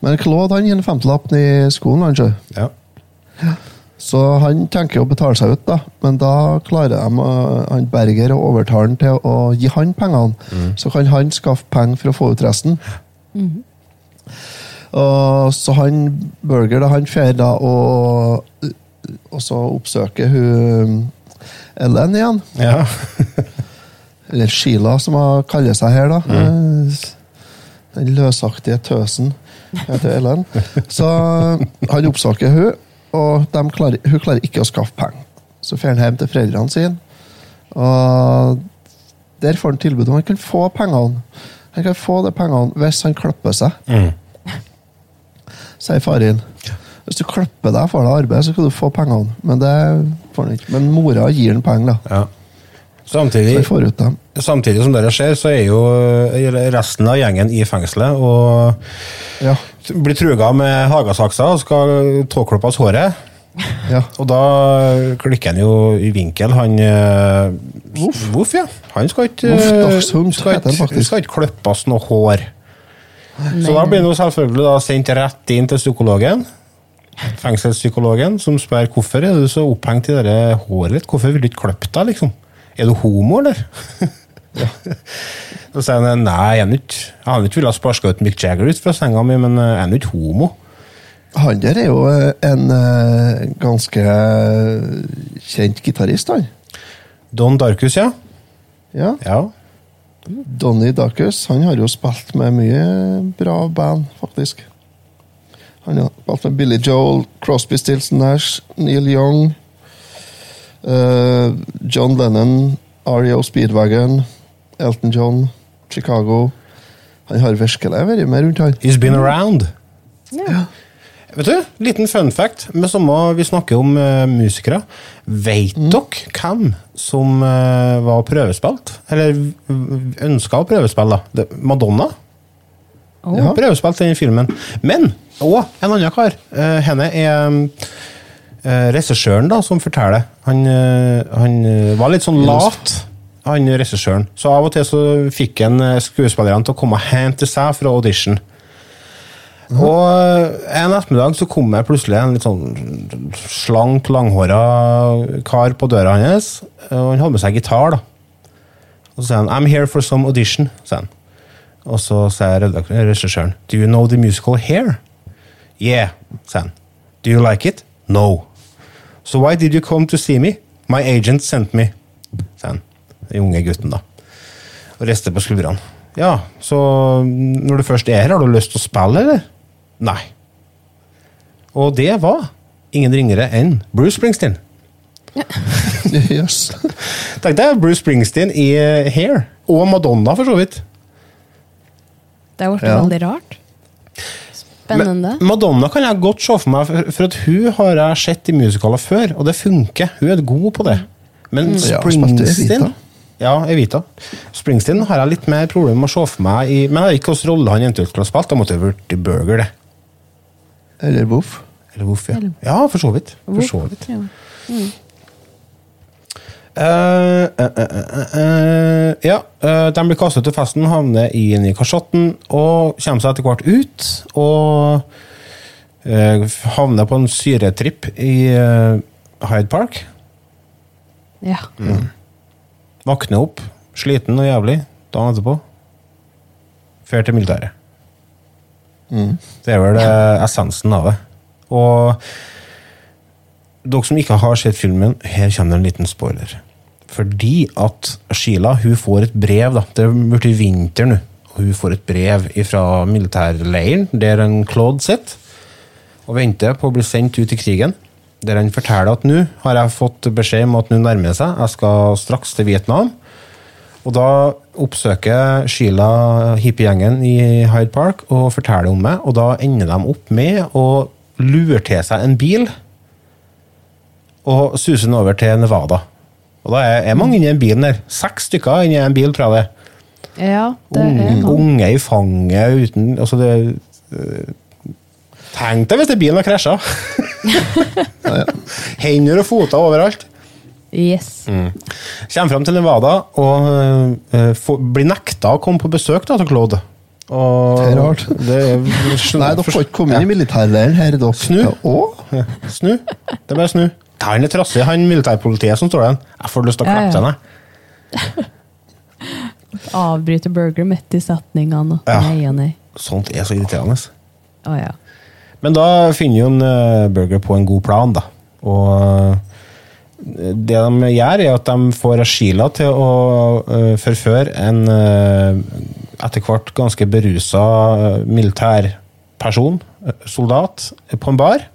Men Claude han gir en femtelapp i skolen, han, Ja. Ja. Så han tenker å betale seg ut, da. Men da klarer de, han Berger å overtale han til å gi han pengene. Så kan han skaffe penger for å få ut resten. Og så han Berger da, han drar da og, og så oppsøker hun Ellen igjen. ja. Eller Sheila, som hun kaller seg her, da. Mm. Den løsaktige tøsen heter Ellen. Så han oppsøker hun, og de klarer, hun klarer ikke å skaffe penger. Så drar han hjem til foreldrene sine. Og der får han tilbud om han kan få pengene. Han kan få de pengene hvis han klipper seg, Mm. sier faren. Hvis du klipper deg for deg arbeid, så skal du få pengene. Men det får han ikke. Men mora gir han penger, da. Ja. Samtidig, samtidig som dere skjer, så er jo eh, resten av gjengen i fengselet og Ja. blir truga med hagesakser og skal tåklippes håret. ja. Og da klikker han jo i vinkel, han Voff, Voff. ja. Han skal ikke Voff, eh, skal ikke, skal ikke klippes noe hår. Så da blir han selvfølgelig da sendt rett inn til psykologen. Fengselspsykologen, som spør hvorfor er du så opphengt i det håret ditt. Hvorfor vil du ikke klippe deg, liksom? Er du homo, eller? Så sier han nei, jeg er ikke Jeg hadde ikke villet sparke ut Mick Jagger ut fra senga mi, men jeg er ikke homo. Han der er jo eh, en eh, ganske kjent gitarist, han. Don Darkus, ja. Ja. ja. Donny Darkus han har jo spilt med mye bra band, faktisk. Han har spilt med Billy Joel, Crosby, Stills Nash, Neil Young, eh, John Lennon, REO Speedwagon, Elton John, Chicago. Han har virkelig vært med rundt, han. He's been around. Vet du, liten fun fact. Med samme vi snakker om uh, musikere. Vet dere hvem som uh, var prøvespilt? Eller ønska å prøvespille? da? Madonna? Madonna Ja. i den filmen. Men òg en annen kar. Uh, henne er uh, regissøren da, som forteller. Han, eh, han eh, var litt sånn lat, han regissøren. Så av og til så fikk han eh, skuespillerne til å komme hjem til seg fra audition. Og eh, en ettermiddag så kom det plutselig en litt sånn slank, langhåra kar på døra hans. Og han hadde med seg gitar. da. Og så sier han 'I'm here for some audition'. sier han. Og så sier regissøren 'Do you know the musical here?' 'Yeah', sier han. 'Do you like it?' 'No'. 'So why did you come to see me?' 'My agent sent me', sa han. Den unge gutten, da. Og rister på skuldrene. Ja, så når du først er her, har du lyst til å spille, eller? Nei. Og det var ingen ringere enn Bruce Springsteen. Yes. Tenk deg Bruce Springsteen i eh, Hair. Og Madonna, for så vidt. Det ble Ja. veldig rart. Spennende. Men Madonna kan jeg godt se for meg, for, at hun har jeg sett i musikaler før, og det funker. Hun er god på det. Men spilte Springsteen Ja, Evita. Springsteen har jeg litt mer problemer med å se for meg i Men jeg vet ikke hvilken rolle han eventuelt ha spilt. Da måtte det vært Burger, det. Eller Voff. Eller Voff, Ja, ja for så vidt. For så vidt. Ja. Eh, eh, uh, eh, eh, ja, eh, de blir kastet til festen, havner i Nikasjotten og kommer seg etter hvert ut. Og eh, havner på en syretripp i eh, Hyde Park. ja. Våkner opp, sliten og jævlig, dagen etterpå. Drar til militæret. Det er vel eh, essensen av det. Og dere som ikke har sett filmen, her kommer det en liten spoiler. Fordi at Sheila hun får et brev. da, Det er blitt vinter nå. og Hun får et brev fra militærleiren der en Claude sitter og venter på å bli sendt ut i krigen. Der han forteller at nå har jeg fått beskjed om at nå nærmer seg, jeg skal straks til Vietnam. Og da oppsøker Sheila hippiegjengen i Hyde Park og forteller om meg, og da ender de opp med å lure til seg en bil og suser den over til Nevada. Og da er, er mange inni den bilen der. Seks stykker inni en bil, tror jeg det. ja, det er mange. unge i fanget uten altså det, øh, Tenk deg hvis det bilen har krasja! Hender og foter overalt. Yes. Kommer fram til Nevada og øh, får- blir nekta å komme på besøk da, til Claude. Og Det er rart. det er- Nei, dere får ikke komme inn i militærleiren her, dere. Snu. Ja, Snu. Det er bare snu. Han er trassig, han militærpolitiet som står der. Jeg får lyst til å Ja, klappe ja. henne. Avbryter burger midt i setningene. Ja. Nei og nei. Sånt er så irriterende. Å ja. Men da finner jo en eh, Burger på en god plan, da. Og eh, det de gjør, er at de får Sheila til å eh, forføre en eh, etter hvert ganske berusa militærperson, eh, soldat, på en bar.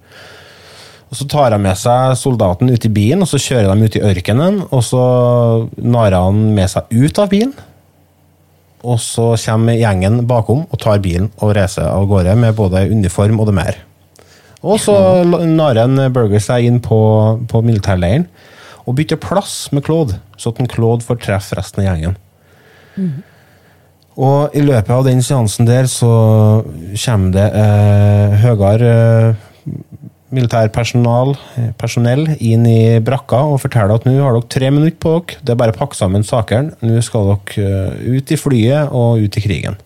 Og Så tar de med seg soldaten ut i bilen, og så kjører de ut i ørkenen. Og så narer han med seg ut av bilen. Og så kommer gjengen bakom og tar bilen og reiser av gårde med både uniform og det mer. Og så narer Burger seg inn på, på militærleiren og bytter plass med Claude, så at Claude får treffe resten av gjengen. Og i løpet av den seansen der så kommer det eh, høyere eh, militærpersonal eh, personell inn i brakka og forteller at nå har dere tre minutter på dere. Det er bare å pakke sammen sakene. Nå skal dere eh, ut i flyet og ut i krigen.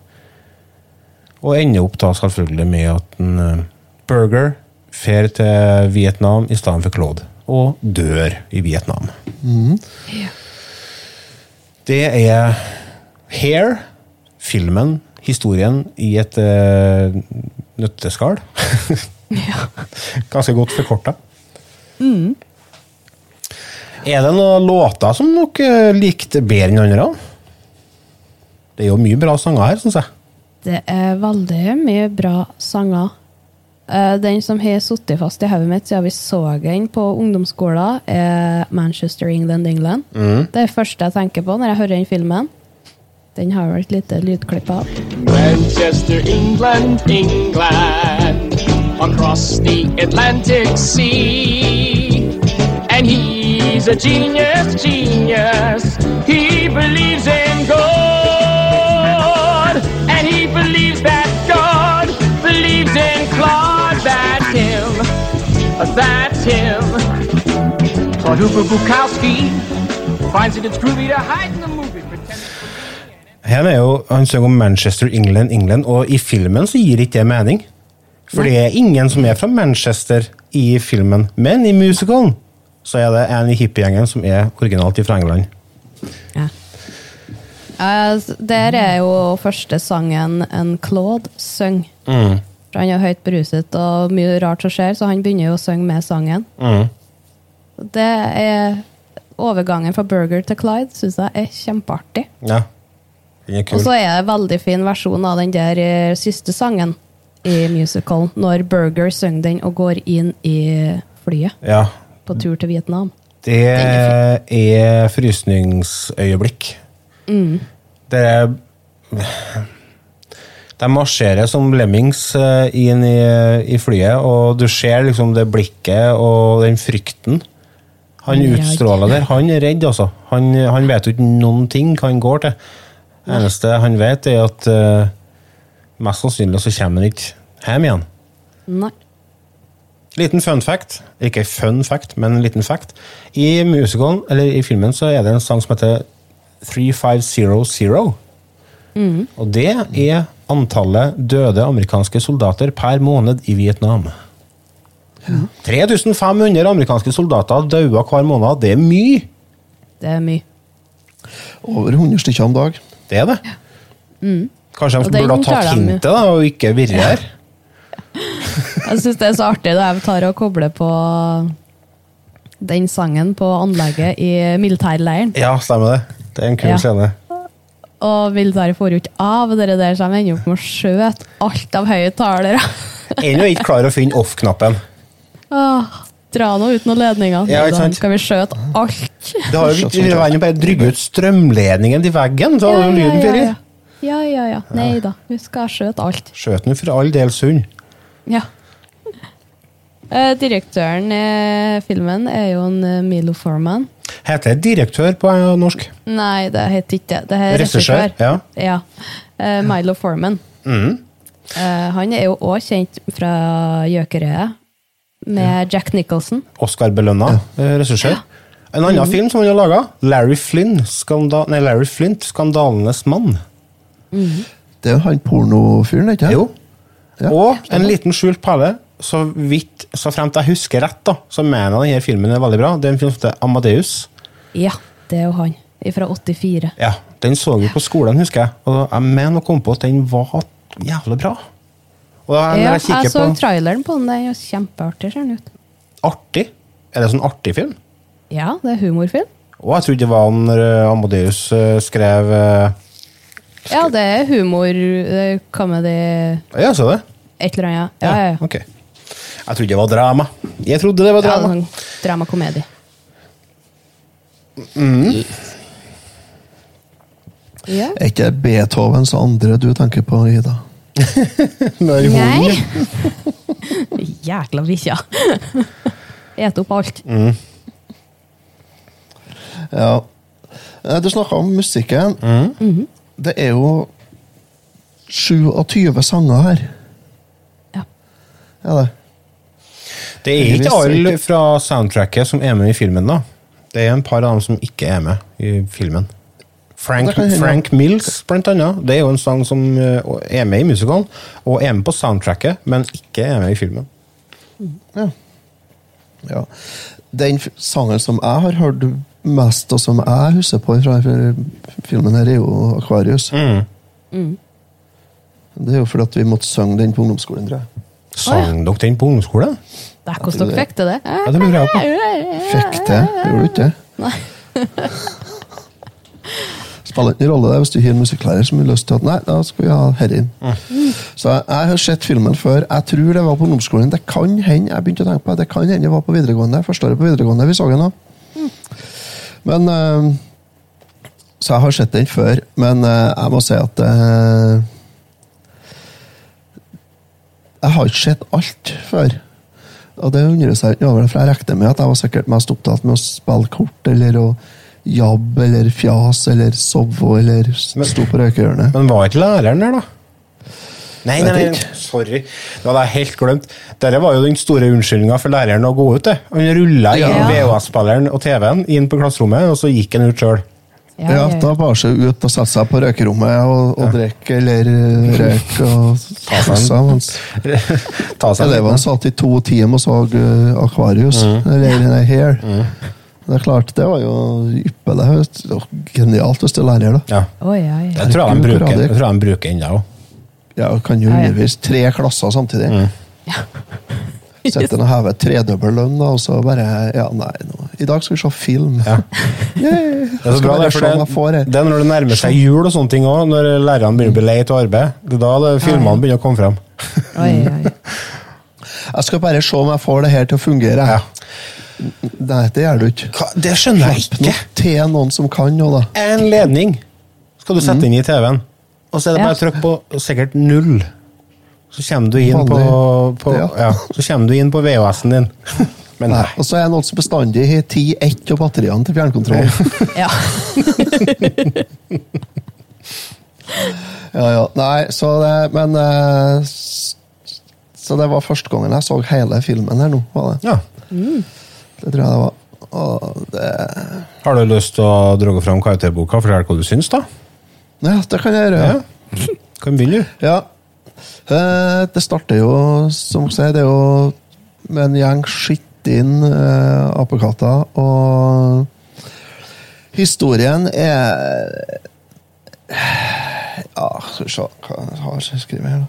Og ender opp da selvfølgelig med at en eh, Burger fer til Vietnam i stedet for Claude. Og dør i Vietnam. Det er Hair, filmen, historien i et uh, nøtteskall. Ganske godt forkorta. Er det noen låter som dere likte bedre enn andre? Det er jo mye bra sanger her, syns jeg. Det er veldig mye bra sanger. Eh, Den som har sittet fast i hodet mitt siden vi så den på ungdomsskolen, er Manchester, England, England. Det er det første jeg tenker på når jeg hører den filmen. Den har vel et lite lydklipp av. Manchester, England, England, across the Atlantic Sea. And he's a genius, genius. He believes in God. And he believes that God believes in Claude. That's him. That's him. Claude Hooper Bukowski finds it it's groovy to hide in the movie. Her er jo, Han synger om Manchester, England, England, og i filmen så gir ikke det mening. For det er ingen som er fra Manchester i filmen, men i musicalen så er det en i hippiegjengen som er originalt fra England. Ja. Uh, Der er jo første sangen en Claude synger. For han er høyt beruset og mye rart som skjer, så han begynner jo å synge med sangen. Det er Overgangen fra Burger til Clyde syns jeg er kjempeartig. Ja, er Og så er det en veldig fin versjon av den der eh, siste sangen i musicalen, når Burger synger den og går inn i flyet Ja, på tur til Vietnam. det er frysningsøyeblikk. Det er De marsjerer som lemmings eh, inn i, i flyet, og du ser liksom det blikket og den frykten han utstråler der. Han er redd, altså. Han, han vet jo ikke noen ting hva han går til. Det eneste han vet, er at eh, mest sannsynlig så kommer han ikke hjem igjen. Nei. Liten fun fact, ikke fun fact, men en liten fact. I musicalen, eller i filmen, så er det en sang som heter 3500. Og det er antallet døde amerikanske soldater per måned i Vietnam. 3500 amerikanske soldater døde hver måned. Det er mye! Det er mye. Over 100 stykker om dag. Det er det. Kanskje de burde ha tatt hintet da, og ikke virre her. Jeg syns det er så artig da jeg tar og kobler på den sangen på anlegget i militærleiren. Ja, stemmer det. Det er en kul Ja. scene. Og militæret får jo ikke av det der, så de ender opp med å skjøte alt av høyttalere. Ennå ikke klar å finne off-knappen. Dra nå ut noen ledninger, Ja, da skal vi skjøte alt. Det har jo vært bare å drygge ut strømledningen til veggen, så hadde jo lyden ja, fyrt. Ja. ja, ja, ja. Nei da, vi skal skjøte alt. Skjøt nå for all del sunn. Ja. Eh, direktøren i filmen er jo en eh, Milo Forman. Heter det direktør på eh, norsk? Nei, det heter ikke det. Det er Regissør, Ja. ja. Eh, Milo Forman. Eh, han er jo òg kjent fra Gjøkerøyet, med Jack Nicholson. Oscar-belønna eh, regissør. En annen film som han har laga, Larry, Flynn, skanda Larry Flint, 'Skandalenes mann'. Det er han pornofyren, ikke Jo. Ja, Og en liten skjult perle. Så vidt, så fremt jeg husker rett, da, så mener jeg denne filmen er veldig bra. Det er en film som heter Amadeus. Ja, det er jo han. Fra 84. Ja, Den så vi på skolen, husker jeg. Og jeg mener å komme på at den var jævlig bra. Og da, Ja, jeg jeg så på traileren på den. Den er kjempeartig, ser den ut. Artig. Er det sånn artig film? Ja, det er humorfilm. Og jeg trodde det var når eh, Amadeus eh, skrev eh, Ja, det er humor, eh, comedy, Ja, så det? et eller annet. Ja, ja, ja. Ok. Jeg trodde det var drama. Jeg trodde det var Ja, drama. sånn dramakomedie. Ja. Er ikke det Beethovens andre du tenker på, Ida? Når Nei. Jækla bikkja. Et opp alt. Ja. Eh, Du snakka om musikken. Det er jo 27 sanger her. Ja. Er det? Det er ikke alle fra soundtracket som er med i filmen, da. Det er en par av dem som ikke er med i filmen. Frank. Frank Mills, blant annet. Det er jo en sang som eh, er med i musikalen, og er med på soundtracket, men ikke er med i filmen. Ja. ja. Den sangen som jeg har hørt mest, og som jeg husker på fra filmen, her er jo Akvarius. Det er jo fordi at vi måtte synge den på ungdomsskolen, tror jeg. Sang dere den på ungdomsskolen? Det er hvordan dere fikk til det. Ja, det lurer jeg på. Fikk til, gjorde du ikke det? Nei. Spiller ikke noen rolle det hvis du har en musikklærer som har lyst til at nei, da skal vi ha herre inn. Så jeg, jeg har sett filmen før. Jeg tror det var på ungdomsskolen. Det kan hende jeg begynte å tenke på det. Det kan hende det var på videregående. Første året på videregående vi så den da. Men eh, Så jeg har sett den før. Men eh, jeg må si at eh, Jeg har ikke sett alt før. Og det undrer seg ikke over for jeg regner med at jeg var sikkert mest opptatt med å spille kort eller å jabbe eller fjas eller sove eller stå på røykehjørnet. Men var ikke læreren der, da? Nei, nei, nei, sorry. Det hadde jeg helt glemt. Dette var jo den store unnskyldninga for læreren å gå ut. det. Han rulla inn Ja. VHS-spilleren og TV-en inn på klasserommet, og så gikk han ut sjøl. Ja, Ja, ja, da bare seg ut og sette seg på røykerommet og, og drikke eller uh, røyke og Ta seg en elevene liten- satt i to timer og så uh, Akvarius. Eller nei, Hair. Det er klart, det var jo ypperlig. Genialt hvis du er lærer, da. Ja. Oi, oi. Det tror jeg de bruker, det tror jeg de bruker ennå. Ja, kan jo Ja, ja. undervise tre klasser samtidig. Sette og heve tredobbel lønn, da, og så bare Ja, nei, nå. i dag skal vi se film. Ja. Det er så bra, det, for det, det er når det nærmer seg jul og sånne ting òg, når lærerne begynner å bli lei av arbeid. Det er da det, filmene begynner å komme frem. oi, oi. Jeg skal bare se om jeg får det her til å fungere. Ja. Nei, det gjør du ikke. Hva? Det skjønner jeg ikke. nå noe til noen som kan nå, da. En ledning skal du sette inn i TV-en, og så er det Ja. bare trykk på sikkert null. Så kommer du inn på, på, Ja. ja, så kommer du inn på VHS-en din. Men Nei. nei. Og så er det altså som bestandig i 10-1 og batteriene til fjernkontroll. Ja. ja, ja. Nei, så det Men eh, Så det var første gangen jeg så hele filmen her nå. var det. Ja. Det tror jeg det var. Og det Har du lyst til å dra fram karakterboka og fortelle hva du syns, da? Ja, det kan jeg gjøre. Ja. Kan begynne, du. Ja. Eh, Det starter jo, som sier, det er jo med en gjeng skittin eh, apekatter, og historien er Ja, skal vi se hva jeg har skrevet her, da.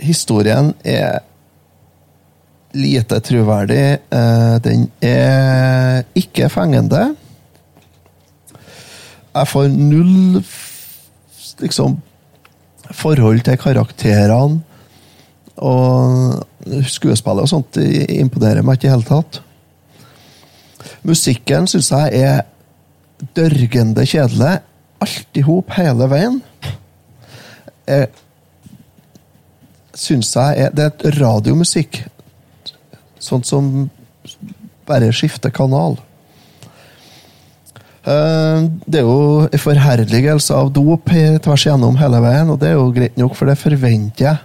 Historien er lite troverdig. eh, Den er ikke fengende. Jeg får null liksom forhold til karakterene og skuespillet og sånt imponerer meg ikke i det hele tatt. Musikken syns jeg er dørgende kjedelig. Alt i hop hele veien. Jeg syns jeg er Det er radiomusikk. Sånn som bare skifter kanal. Eh, Det er jo en forherligelse av dop tvers igjennom hele veien, og det er jo greit nok, for det forventer jeg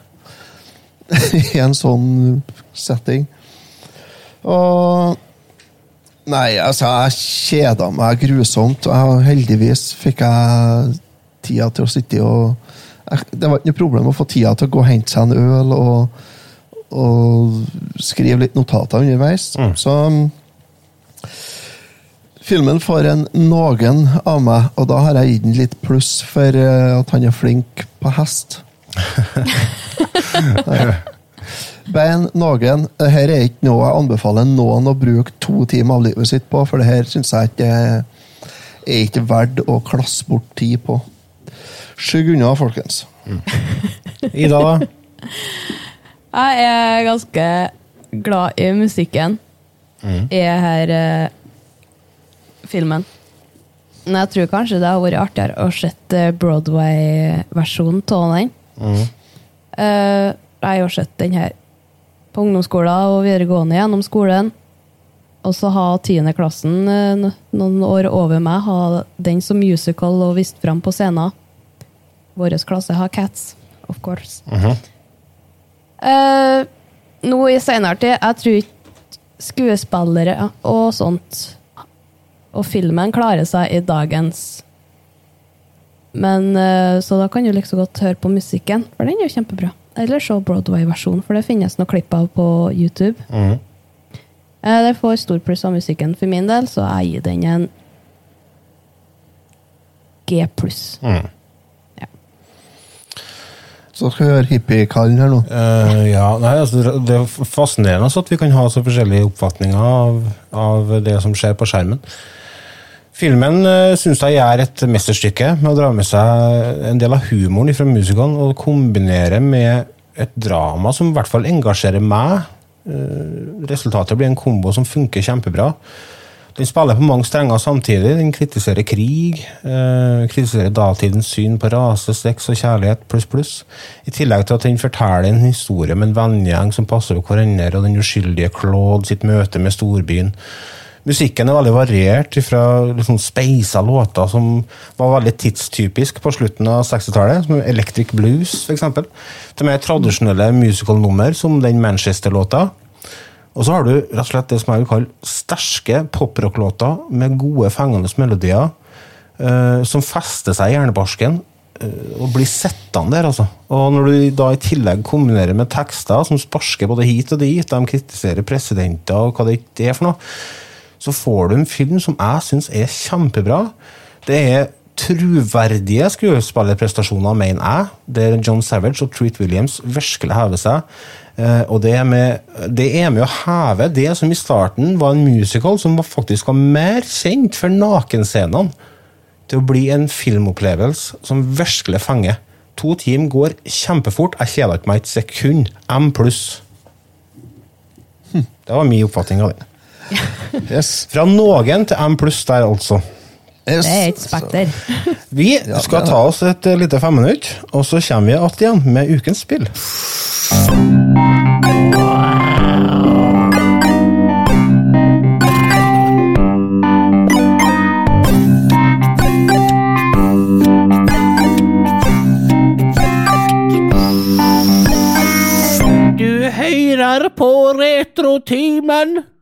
i en sånn setting. Og Nei, altså, jeg kjeda meg grusomt. og Jeg, heldigvis fikk jeg tida til å sitte og jeg, Det var ikke noe problem å få tida til å gå og hente seg en øl og, og skrive litt notater underveis. Så Filmen får en noen av meg, og da har jeg gitt den litt pluss for eh, at han er flink på hest. Ben noen. her er ikke noe jeg anbefaler noen å bruke to timer av livet sitt på, for det her syns jeg ikke er ikke verdt å klasse bort tid på. Skygg unna, folkens. Ida, da? Jeg er ganske glad i musikken Jeg er her eh, filmen. Men jeg tror kanskje det har vært artigere å sett eh, Broadway-versjonen av den. Eh, jeg har jo sett den her på ungdomsskolen og videregående gjennom skolen. Og så har tiendeklassen klassen noen år over meg, ha den som musical og vist fram på scenen. Vår klasse har Cats, of course. Eh, nå i seinere tid, jeg tror ikke skuespillere og sånt og filmen klarer seg i dagens. Men eh, Så da kan du like så godt høre på musikken, for den er jo kjempebra. Eller se Broadway-versjonen, for det finnes noen klipp av på YouTube. Eh, Det får stor pluss av musikken for min del, så jeg gir den en G pluss. Mhm. Så skal vi høre hippiekallen her nå. Uh, ja, nei, altså, det- er fascinerende at vi kan ha så forskjellige oppfatninger av, av det som skjer på skjermen. Filmen uh, syns jeg er et mesterstykke med å dra med seg en del av humoren fra musikalen og kombinere med et drama som i hvert fall engasjerer meg. Eh, resultatet blir en kombo som funker kjempebra. Den spiller på mange strenger samtidig. Den kritiserer krig, øh, kritiserer datidens syn på rase, sex og kjærlighet pluss pluss. I tillegg til at den forteller en historie med en vennegjeng som passer på hverandre, og den uskyldige Claude sitt møte med storbyen. Musikken er veldig variert, fra liksom speisa låter som var veldig tidstypisk på slutten av 60-tallet, som Electric Blues f.eks., til mer tradisjonelle musical-nummer som den Manchester-låta. Og så har du rett og slett det som jeg vil kalle sterke poprock-låter med gode, fengende melodier uh, som fester seg i hjernebarsken eh, og blir sittende der, altså. Og når du da i tillegg kombinerer med tekster som sparker både hit og dit, de kritiserer presidenter og hva det ikke er for noe, så får du en film som jeg syns er kjempebra. Det er truverdige skuespillerprestasjoner, mener jeg, der John Savage og Treat Williams virkelig hever seg. Eh, og det er, med, det er med å heve det som i starten var en musical, som faktisk var mer kjent for nakenscenene, til å bli en filmopplevelse som virkelig fenger. To timer går kjempefort. Jeg kjeder ikke meg et sekund. M pluss. Hm, Det var min oppfatning av det. Yes. Fra noen til M pluss der, altså. yes. Det er et spekter. Vi skal ta oss et eh, lite femminutt, og så kommer vi att igjen med ukens spill. Du hører på Retrotimen.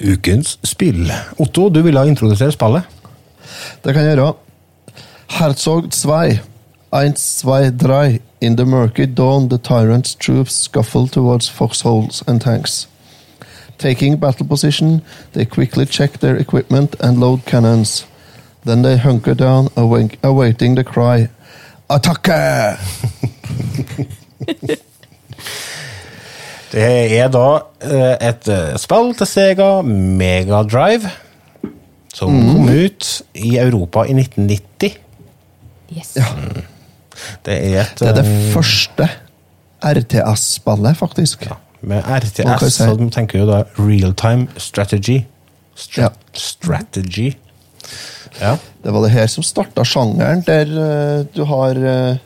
Ukens spill. Otto, du ville introdusere spillet. Det kan jeg gjøre. Herzog 2. Eins, zwei, drei. In the murky dawn, the tyrant's troops scuffle towards foxholes and tanks. Taking battle position, they quickly check their equipment and load cannons. Then they hunker down, await- awaiting the cry Attacke! Det er da eh, et eh, spill til Sega Megadrive som som kom ut i Europa i 1990. Yes. Det er et Det er det eh, første RTS-spillet, faktisk. ja, Med RTS si? så tenker du da real time strategy. Stra Ja. Strategy. Ja. Det var det her som starta sjangeren, der uh, du har eh,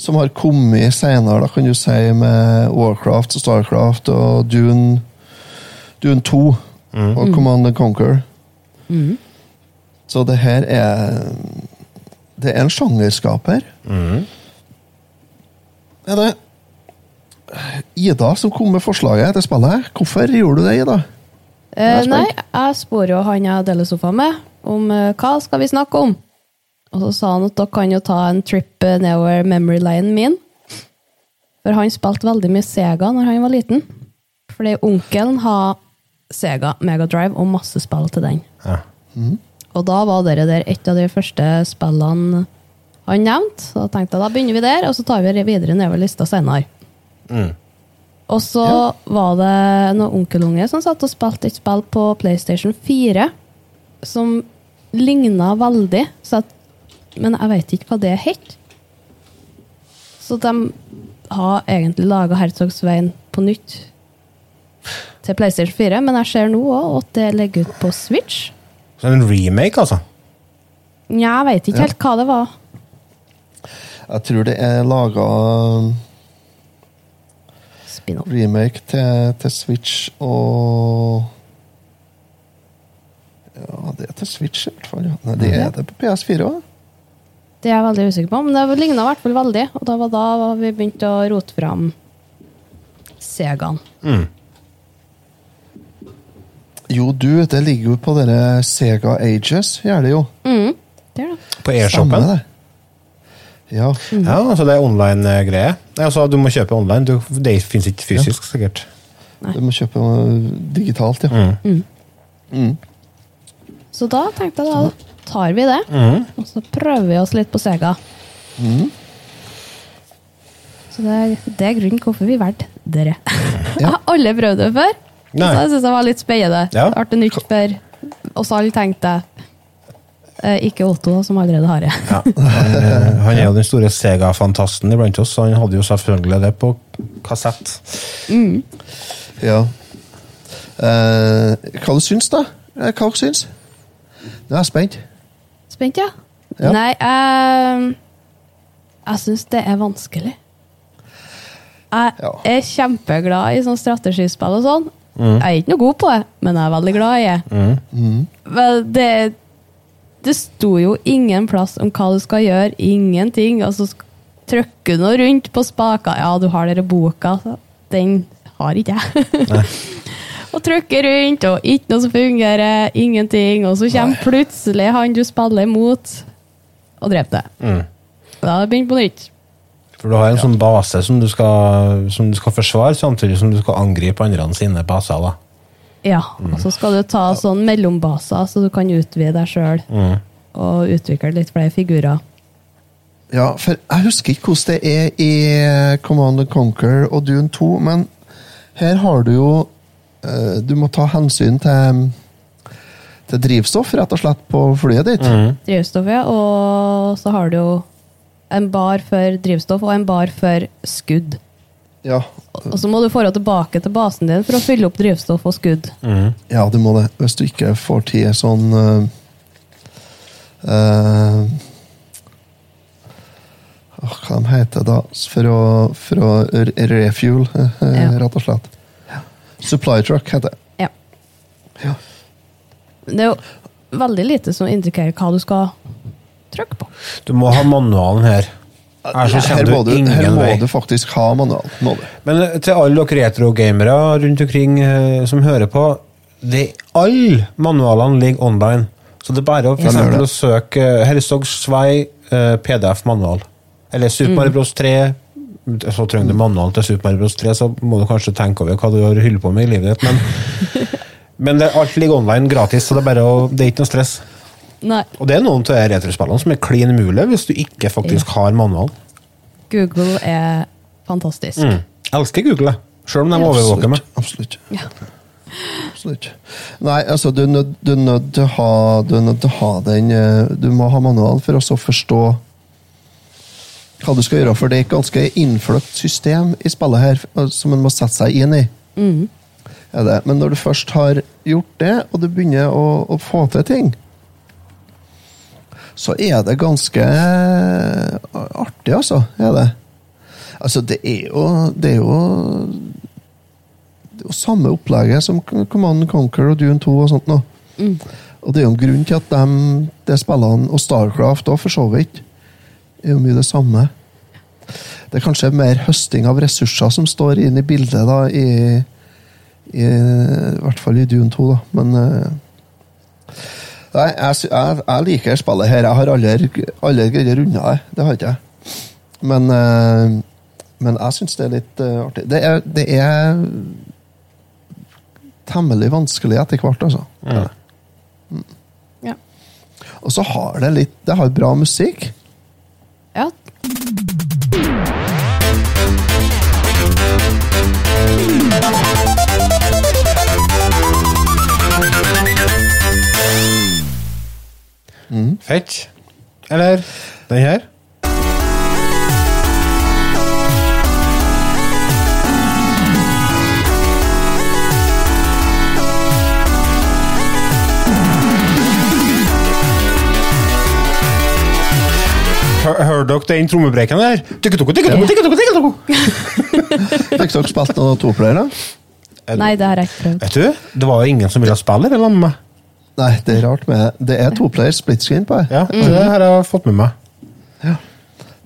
Som har kommet senere, da kan du si, med Warcraft og Starcraft og Dune Dune 2 og Command and Conquer. Så det her er Det er en sjangerskaper. Er det Ida som kom med forslaget til spillet. Hvorfor gjorde du det, Ida? Eh, Jeg nei, jeg spør jo han jeg deler sofa med, om eh, hva skal vi snakke om. Og så sa han at dere kan jo ta en trip eh, nedover memory linen min. For han spilte veldig mye Sega når han var liten. Fordi onkelen har Sega Mega Drive og masse spill til den. Ja. Og da var dere der et av de første spillene han nevnte. Så da tenkte jeg da begynner vi der, og så tar vi videre nedover lista senere. Og så var det noen onkelunge som satt og spilte et spill på PlayStation 4 som ligna veldig, så at, men jeg vet ikke hva det het. Så de har egentlig laga Herzogsveien på nytt til PlayStation 4, men jeg ser nå òg at det ligger ut på Switch. Så en remake, altså? Nja, jeg vet ikke helt hva det var. Jeg tror det er laga remake til, til Switch og Ja, det er til Switch, i hvert fall. Ja. Nei, det er det på PS4 òg. Det er jeg veldig usikker på, men det ligna i hvert fall veldig. Og da var da vi begynte å rote fram Segaen. Jo, du, det ligger jo på dere Sega Ages, gjør det jo. Mm, det er det. På airshopen? det. Ja. Ja, altså det er online-greie. Altså, du må kjøpe online. Du, det fins ikke fysisk, sikkert. Du må kjøpe digitalt, ja. Så da tenkte jeg da tar vi det, og så prøver vi oss litt på Sega. Så det er, det er grunnen hvorfor vi valgte dere. Jeg har aldri prøvd det før, Nei. så jeg syns det var litt spennende. Ja. Artig nytt for oss alle, tenkte jeg. Eh, ikke Otto, som allerede har det. Ja. Han, han er jo den store Sega-fantasten iblant oss, så han hadde jo selvfølgelig det på kassett. ja. Eh, hva du syns da? Eh, Hva dere syns? Nå er jeg spent. Spent, ja? Ja. Nei, jeg, jeg syns det er vanskelig. Jeg Ja. er kjempeglad i sånn strategispill og sånn. Jeg er ikke noe god på det, men jeg er veldig glad i det. Vel, det. Det sto jo ingen plass om hva du skal gjøre, ingenting. Og så trykker du noe rundt på spaker. Ja, du har denne boka. så Den har ikke jeg. og trykker rundt, og ikke noe som fungerer, ingenting. Og så kommer plutselig han du spiller imot, og dreper deg. Da har det begynt på nytt. For du har en sånn base som du, skal, som du skal forsvare, samtidig som du skal angripe andre sine baser. da. Ja, og så skal du ta sånn mellombaser, så du kan utvide deg sjøl. Og utvikle litt flere figurer. Ja, for jeg husker ikke hvordan det er i Command and Conquer og Dune 2, men her har du jo Du må ta hensyn til, til drivstoff, rett og slett, på flyet ditt. Drivstoff, ja, og så har du jo en bar for drivstoff og en bar for skudd. Ja. Og så må du få tilbake til basen din for å fylle opp drivstoff og skudd. ja, du må det. Hvis du ikke får til sånn eh, eh, åh, Hva de heter da? For å, for å refuel, eh, Ja. rett og slett. Supply truck heter det. Ja. Ja. Det er jo veldig lite som indikerer hva du skal trykke på. Du må ha manualen her. Her, så Her må, du her må vei. du faktisk ha manual. Må du. Men eh, til alle dere retro-gamere rundt omkring eh, som hører på, det, alle manualene ligger online. Så det er bare å, for eksempel, å søke eh, Herstog Svei PDF-manual. Eller Super Mario Bros. 3. Så trenger du manualen til Super Mario Bros. 3, så må du kanskje tenke over hva du har holdt på med i livet ditt. Men, men det, alt ligger online gratis, så det er, bare å, det er ikke noe stress. Nei, Og det er noen av retrospillene som er klin mulig, hvis du ikke faktisk har manual. Google er fantastisk. Mm. Jeg elsker Google, sjøl om de overvåker meg. Absolutt. Ja. Absolutt. Nei, altså, du er nødt du til å ha, du er nødt til å ha den eh, Du må ha manualen for å forstå hva du skal gjøre, for det er et ganske innfløkt system i spillet her som en må sette seg inn i. Er det. Men når du først har gjort det, og du begynner å, å få til ting, så er det ganske artig, altså. Er det. Altså, det er jo Det er jo det er jo samme opplegget som Command Conquer og Dune 2 og sånt nå. Og det er jo en grunn til at de, de spillene, og Starcraft òg, for så vidt, er jo mye det samme. Det er kanskje mer høsting av ressurser som står inn i bildet, da, i, i, i hvert fall i Dune 2, da. Men eh, Nei, jeg, jeg, jeg liker spillet her. Jeg har aldri aldri greid å runde det. Det har ikke jeg. Men, eh, men jeg syns det er litt eh, artig. Det er, det er temmelig vanskelig etter hvert, altså. Er. Ja. Og så har det litt Det har bra musikk. Fett. Eller den her. Hør- Hører dere den trommebrekken der? Fikk dere spilt noe toplayere? Nei, det har jeg ikke prøvd. Vet du, det var jo ingen som ville spille det sammen med meg. Nei, det er rart med Det er to player split screen på her. Ja, det har jeg fått med meg. Ja.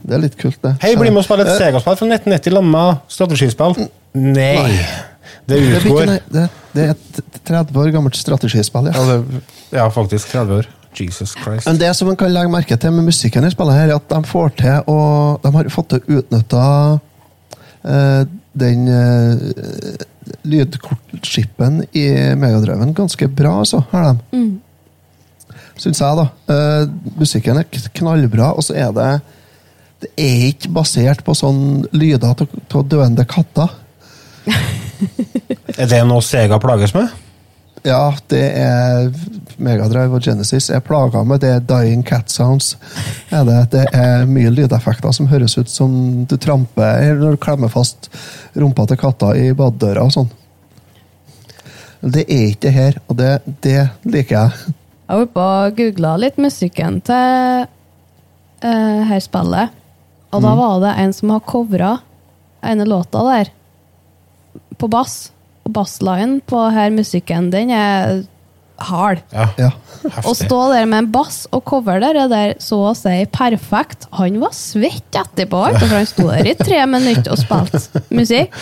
Det er litt kult, det. Hei, bli med og spille et Eh, Sega-spill fra 1990 lamma strategispill. Nei. Det Det, utgår nei, det, det er et 30 år gammelt strategispill. ja, Ja. det, ja, faktisk 30 år. Jesus Christ. Men det som man kan legge merke til med musikken i spillet, her, er at de får til å De har fått til å utnytte uh, den eh, lydkortskippen i Megadriven ganske bra, altså. Har de. Syns jeg, da. Uh, musikken er knallbra, og så er det Det er ikke basert på sånn lyder av døende katter. Er det noe Sega plages med? Ja, det er Megadrive og Genesis Jeg plaga med det dying cat sounds. Er det, det er mye lydeffekter som høres ut som du tramper eller du klemmer fast rumpa til katta i badedøra og sånn. Det er ikke det her, og det, det liker jeg. Jeg var oppe og googla litt musikken til uh, her spillet. Og da var det en som har covra ene låta der på bass. Og basslinen på her musikken, den er hard. Ja. Ja. Å stå der med en bass og cover der, er der så å si perfekt. Han var svett etterpå, for han sto der i tre minutter og spilte musikk.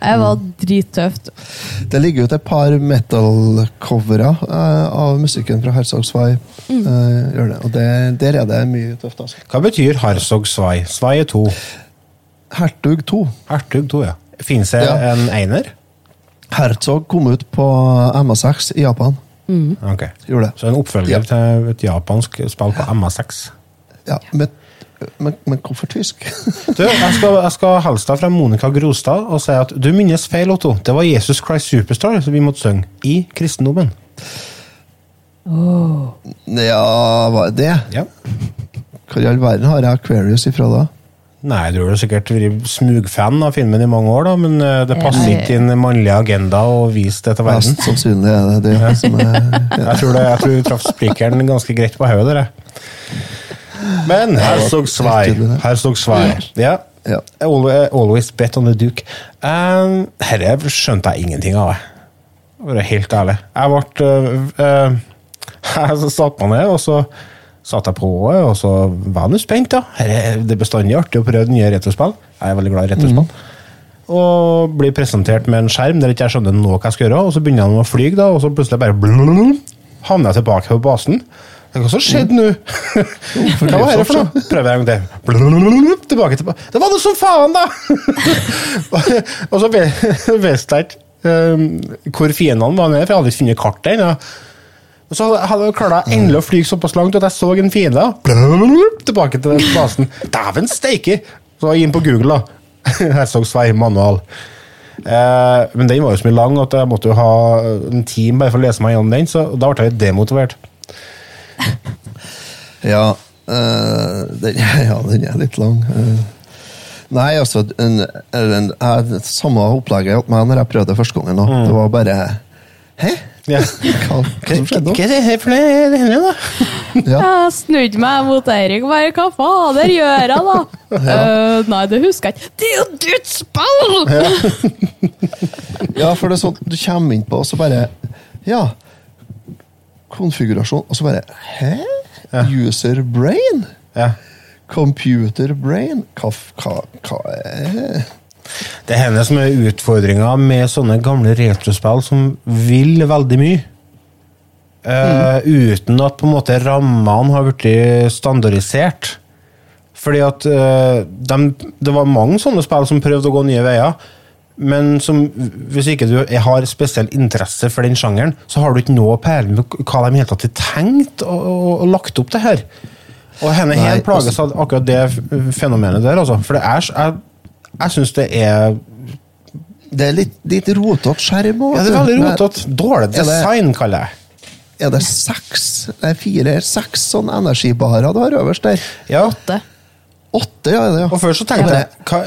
Det var drittøft. Det ligger ut et par metal-covere eh, av musikken fra Herzog Svai. eh. Og det, der er det mye tøft. altså. Hva betyr Herzog Svai? Svai er to. Hertug 2. Hertug to, ja. Fins det Ja. en einer? Herzog kom ut på MA6 i Japan. Ok. Gjorde. Så en oppfølger Ja. til et japansk spill på MA6. Ja, men, men, men hvorfor tysk? Du, jeg skal, jeg skal hilse deg fra Monica Grostad og si at du minnes feil, Otto. Det var Jesus Christ Superstar som vi måtte synge i kristendommen. ja, hva er det? Ja. Hvor i all verden har jeg Aquarius ifra da? Nei, du har jo sikkert vært smugfan av filmen i mange år, da, men eh, det passer ikke i en mannlig agenda å vise det til verden. Mest sannsynlig er det det som er Jeg tror, det, jeg tror du traff spikeren ganske greit på hodet, dere. Men her så Svei. tydelig. Her så Svai. Ja. Ja. Always, always bet on the duke. Um, Herre skjønte jeg ingenting av. jeg. For å være helt ærlig. Jeg ble uh, uh, Jeg satte meg ned, og så satte jeg på og så var jeg spent. da. Her det er bestandig artig å prøve nye retrospill. Jeg er veldig glad i retrospill. Og blir presentert med en skjerm der ikke jeg skjønner noe jeg skal gjøre, og så begynner han å fly, da, og så plutselig bare blablabla, havner jeg tilbake på basen. Hva som skjedde nå? Hva var det for noe? Prøver jeg en gang til. Tilbake til Det var noe som faen, da! og så visste jeg ikke um, hvor fiendene var nede, for jeg hadde ikke funnet kartet ennå. Og så hadde jeg klart endelig å fly såpass langt at jeg så en fiende. Tilbake til den basen. Dæven steike! Så jeg inn på Google, da. Jeg så Svei manual. Eh, men den var jo så mye lang at jeg måtte jo ha en time bare for å lese meg gjennom den, så da ble jeg demotivert. Ja, øh, den, ja, den er litt lang. eh. nei, altså en, en, en, Samme opplegget hos meg når jeg prøvde første gangen. nå. Det var bare Hæ? Ja. Hva, hva skjedde nå? Hva er det for noe? Det hender, da? Ja. Jeg snudde meg mot Eirik og bare Hva fader gjør jeg, da? Uh, nei, det husker jeg ikke. Det er jo dødsball! ja, for det er sånn du kommer inn på, og så bare Ja. Konfigurasjon, og så bare Hæ? User brain? Ja. Computer brain? Hva, hva, hva er Det er henne som er utfordringa med sånne gamle retrospill som vil veldig mye. eh, Uten at på en måte rammene har blitt standardisert. Fordi at uh, de, Det var mange sånne spill som prøvde å gå nye veier. Men som, hvis ikke du har spesiell interesse for den sjangeren, så har du ikke noe peiling på hva de helt har tenkt og, og, og lagt opp det her. Og henne helt plages av akkurat det fenomenet der, altså. For det er Jeg, jeg syns det er Det er litt, litt rotete skjerm òg. Ja, det er veldig rotete. Dårlig design, kaller jeg Er det seks, nei, fire, seks sånne energibarer du har øverst der? Ja. Åtte. Åtte, ja. det, ja. Og først så tenkte jeg, hva,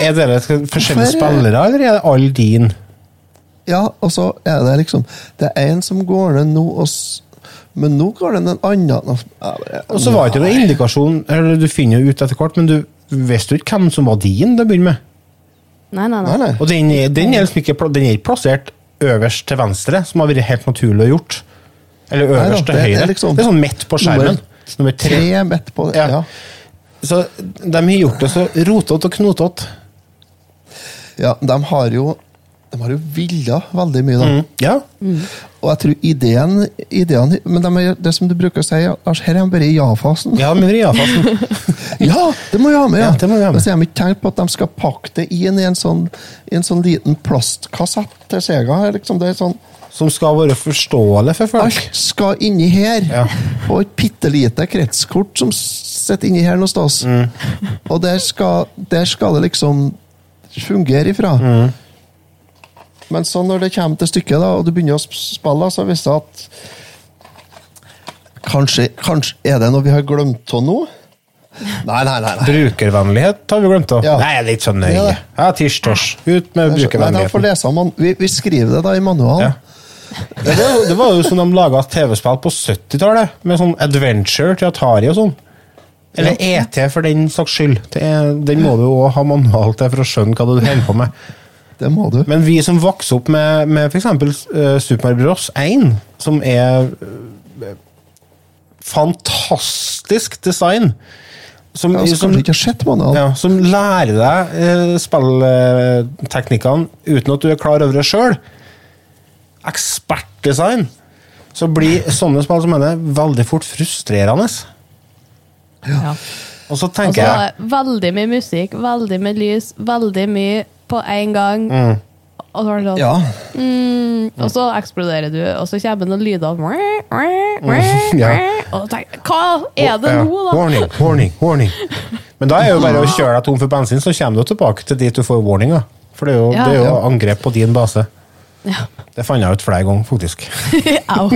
er dere forskjellige spillere, eller er det alle din? Ja, og så er det liksom Det er en som går ned nå, og s- men nå går det en annen Og så var det ikke noen indikasjon, eller du finner jo ut etter hvert, men du visste du ikke hvem som var din til å begynne med. Nei, nei, Nei, nei. nei. Og den, er- den, er liksom ikke, den er ikke plassert øverst til venstre, som har vært helt naturlig å gjort. Eller øverst til det er høyre. liksom det er sånn midt på skjermen. Nummer tre. Tre midt på det. Ja. Ja. Så de har gjort det så rotete og knotete. ja, de har jo De har jo villa veldig mye, da. Mm. Ja. Og jeg tror ideen, ideen Men de er, det som du bruker å si, Lars, her er de bare i ja-fasen. ja, men i Ja, det må vi ha med! Ja, det må vi ha med. Har de ikke tenkt på at de skal pakke det inn i en sånn, i en sånn liten plastkassett til Sega. Liksom. Det er sånn, Som skal være forståelig for folk. alt skal inni her! Ja. Og et bitte lite kretskort som sitter inni her noe sted. Mm. Og der skal, der skal det liksom fungere ifra. Mm. Men så når det kommer til stykket, da, og du begynner å spille, så viser det at Kanskje, kanskje er det noe vi har glemt av nå? Nei, nei, nei. nei. Brukervennlighet har vi glemt av. Ja. Nei, jeg er litt sånn nøye. Ja, Ja. Ut med Nei, brukervennligheten. lese man, vi, vi skriver det da i manualen. Ja. Det var, det var jo som de laga TV-spill på 70-tallet, med sånn adventure til Atari og sånn. Eller ET, for den saks skyld. Det den må du jo ha manual til for å skjønne hva du holder på med. Det må du. Men vi som vokste opp med, med f.eks. Uh, Super Mario Bros. 1, som er uh, fantastisk design som, ja, som, ikke har sett man, ja, som lærer deg uh, spillteknikkene uten at du er klar over det sjøl. Ekspertdesign. Så blir sånne spill som henne veldig fort frustrerende. Ja. Og så tenker så er jeg veldig mye musikk, veldig mye lys, veldig mye på en gang. Mm. Og så sånn Ja. mm, Og så eksploderer du, og så kommer det noen lyder Ja. Og så tenker Hva er det Ja. nå, da? Warning, warning, warning. Men da er jo bare å kjøre deg tom for bensin, så kommer du tilbake til dit du får warninga. For det er jo, Ja. det er jo angrep på din base. Ja. Det fant jeg ut flere ganger, faktisk. Au.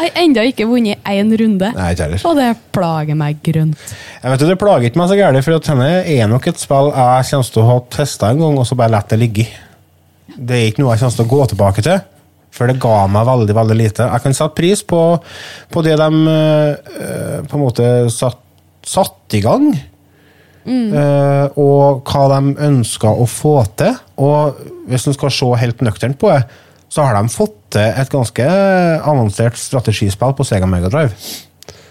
Jeg har ennå ikke vunnet én runde, Nei, ikke heller. og det plager meg grønt. Jeg vet du, Det plager ikke meg så gærent, for dette er nok et spill jeg kommer til å ha testa en gang, og så bare latt det ligge. Det er ikke noe jeg kommer til å gå tilbake til, for det ga meg veldig veldig lite. Jeg kan sette pris på, på det de eh, på en måte satt, satt i gang. Eh, og hva de ønsker å få til. Og hvis en skal se helt nøkternt på det, så har de fått til et ganske avansert strategispill på Sega Mega Drive.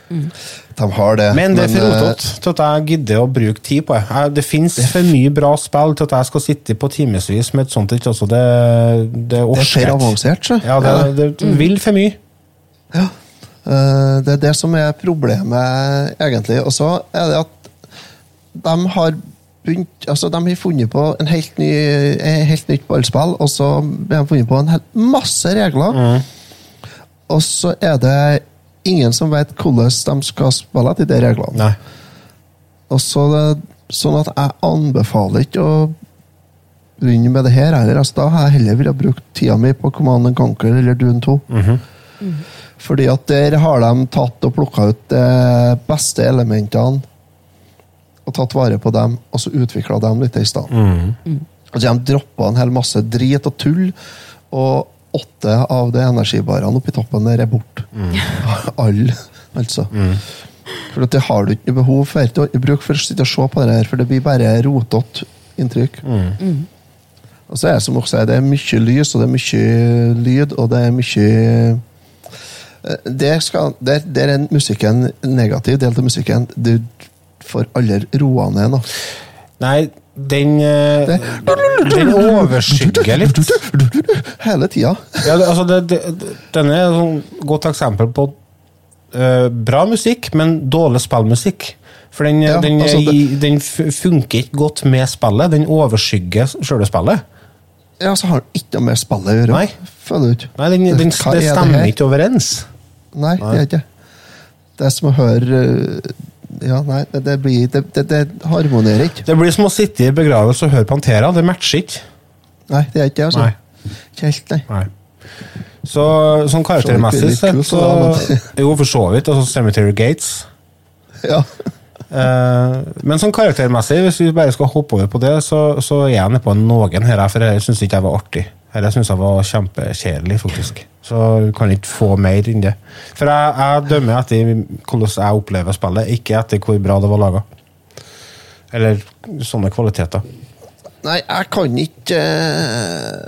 De har det. Men det er for eh, rotete til at jeg gidder å bruke tid på det. Det fins for mye bra spill til at jeg skal sitte på timevis med et sånt. Ikke? Altså, det, det er for avansert, så. Ja, det, det vil for mye. Ja. Det er det som er problemet, egentlig. Og så er det at de har begynt Altså, de har funnet på en helt, ny, en helt nytt ballspill, og så har de funnet på en hel masse regler. Og så er det ingen som vet hvordan de skal spille etter de reglene. Nei. Og så det, sånn at jeg anbefaler ikke å begynne med det her heller. Altså, da har jeg heller villet brukt tida mi på Command and Conquer eller Dune 2. Fordi at der har de tatt og plukka ut de beste elementene og tatt vare på dem, og så utvikla dem litt i stedet. Altså, de droppa en hel masse drit og tull, og åtte av de energibarene oppi toppen der er borte. Alle, altså. For at det har du ikke behov for. Du har ikke bruk for å sitte og se på det her, for det blir bare rotete inntrykk. Og så er det som også er, det er mye lys, og det er mye lyd, og det er mye Eh, Der, skal, der, der er musikken negativ del av musikken. Du får aldri roa ned nå. Nei, den eh, Den overskygger litt. Hele tida. Ja, altså det, det, den er et sånn godt eksempel på uh, bra musikk, men dårlig spillmusikk. For den, Ja, den, altså det- den funker ikke godt med spillet. Den overskygger sjøle spillet. Ja, så har den ikke noe med spillet å gjøre. Nei. Føler du? Nei, den, den, det er stemmer ikke overens. Nei, det er ikke det. er som å høre eh, Ja, nei, det, det blir det, det, det harmonerer ikke. Det blir som å sitte i begravelse og høre Pantera. Det matcher ikke. Nei, det er ikke det, altså. Ikke helt, nei. Nei. Så sånn karaktermessig sett, så Jo, for så vidt. Altså Cemetery Gates. Ja. Eh, men sånn karaktermessig, hvis vi bare skal hoppe over på det, så, så er jeg nede på noen her, for jeg syns ikke jeg var artig. Jeg syns jeg var kjempekjedelig, faktisk. Så du kan ikke få mer enn det. For jeg, jeg dømmer etter hvordan jeg opplever spillet, ikke etter hvor bra det var laga. Eller sånne kvaliteter. Nei, jeg kan ikke eh,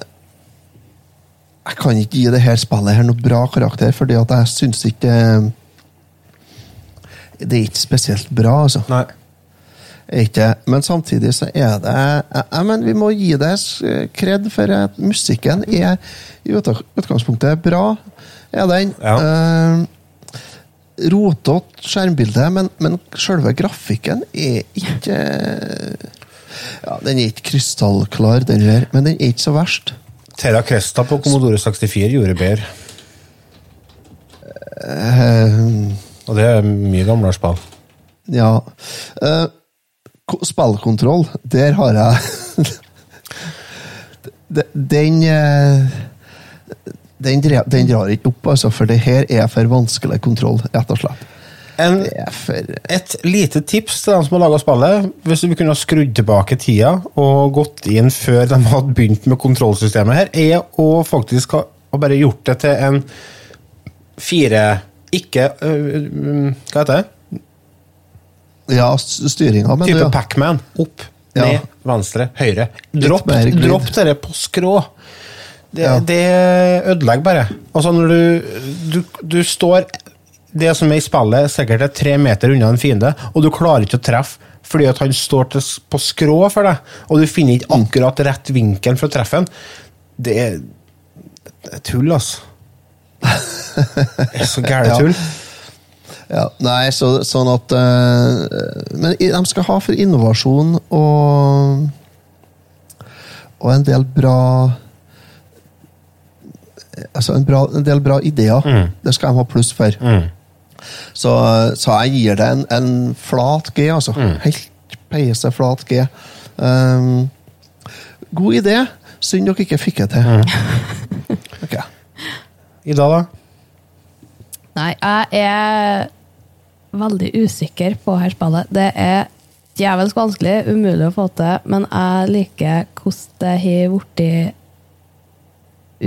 Jeg kan ikke gi det her spillet her noe bra karakter, fordi at jeg syns ikke eh, Det er ikke spesielt bra, altså. Nei. Ikke. Men samtidig så er det ja, men Vi må gi det kred for at musikken er i utgangspunktet bra. Er den. Ja. Eh, Rotete skjermbilde, men, men selve grafikken er ikke ja, Den er ikke krystallklar, den der, men den er ikke så verst. Terra Cresta på Commodore 64 gjorde bedre. Eh, Og det er mye gamlere spill. ja. Eh, ko- spillkontroll, der har jeg De- Den eh, den, dre- den drar ikke opp, altså, for det her er for vanskelig kontroll, rett og slett. En, for et lite tips til dem som har laga spillet. Hvis du kunne ha skrudd tilbake tida og gått inn før de hadde begynt med kontrollsystemet her, er å faktisk ha bare gjort det til en fire Ikke øh, øh, Hva heter det? Ja, styringa, men Type ja. Pacman. Opp, Ja. ned, venstre, høyre. Dropp, dropp dette på skrå. Det, Ja. det ødelegger bare. Altså, når du, du Du står Det som er i spillet, sikkert er tre meter unna en fiende, og du klarer ikke å treffe fordi at han står til, på skrå for deg, og du finner ikke akkurat rett vinkel for å treffe ham. Det det er tull, altså. Det er så gære tull. Ja, nei, så, sånn at eh, Men de skal ha for innovasjon og Og en del bra Altså en, bra, en del bra ideer. Det skal de ha pluss for. Så, så jeg gir det en, en flat G, altså. Helt peise flat G. Um, god idé. Synd dere ikke fikk det til. Ok. Ida, da? Nei, jeg er veldig usikker på her spillet. Det er djevelsk vanskelig, umulig å få til, men jeg liker hvordan det har blitt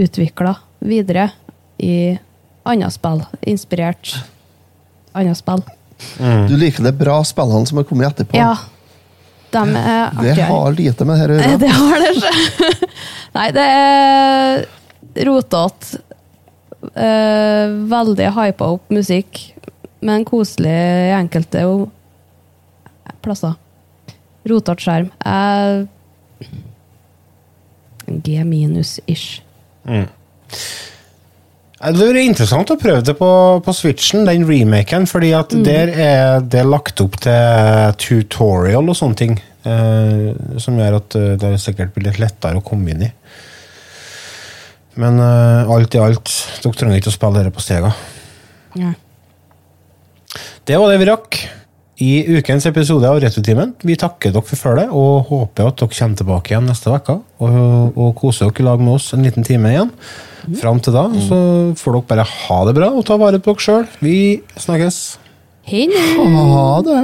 utvikla videre i andre spill. Inspirert andre spill. Du liker de bra spillene som har kommet etterpå? Ja. De er Det har lite med dette å gjøre. Det har det ikke. Nei, det er rotete. Eh, veldig hypa opp musikk, men koselig i enkelte plasser. Rotete skjerm. Jeg G minus-ish. Mm. Det blir interessant å prøve det på, på Switchen, den remaken, fordi at der er det lagt opp til tutorial og sånne ting. Eh, som gjør at eh, det sikkert blir litt lettere å komme inn i. Men eh, alt i alt, dere trenger ikke å spille dette på stega. Ja. Det var det vi rakk i ukens episode av Returtimen. Vi takker dere for følget og håper at dere kommer tilbake igjen neste uke og, og koser dere i lag med oss en liten time igjen. Fram til da så får dere bare ha det bra og ta vare på dere sjøl. Vi snakkes. Hei! Ha det!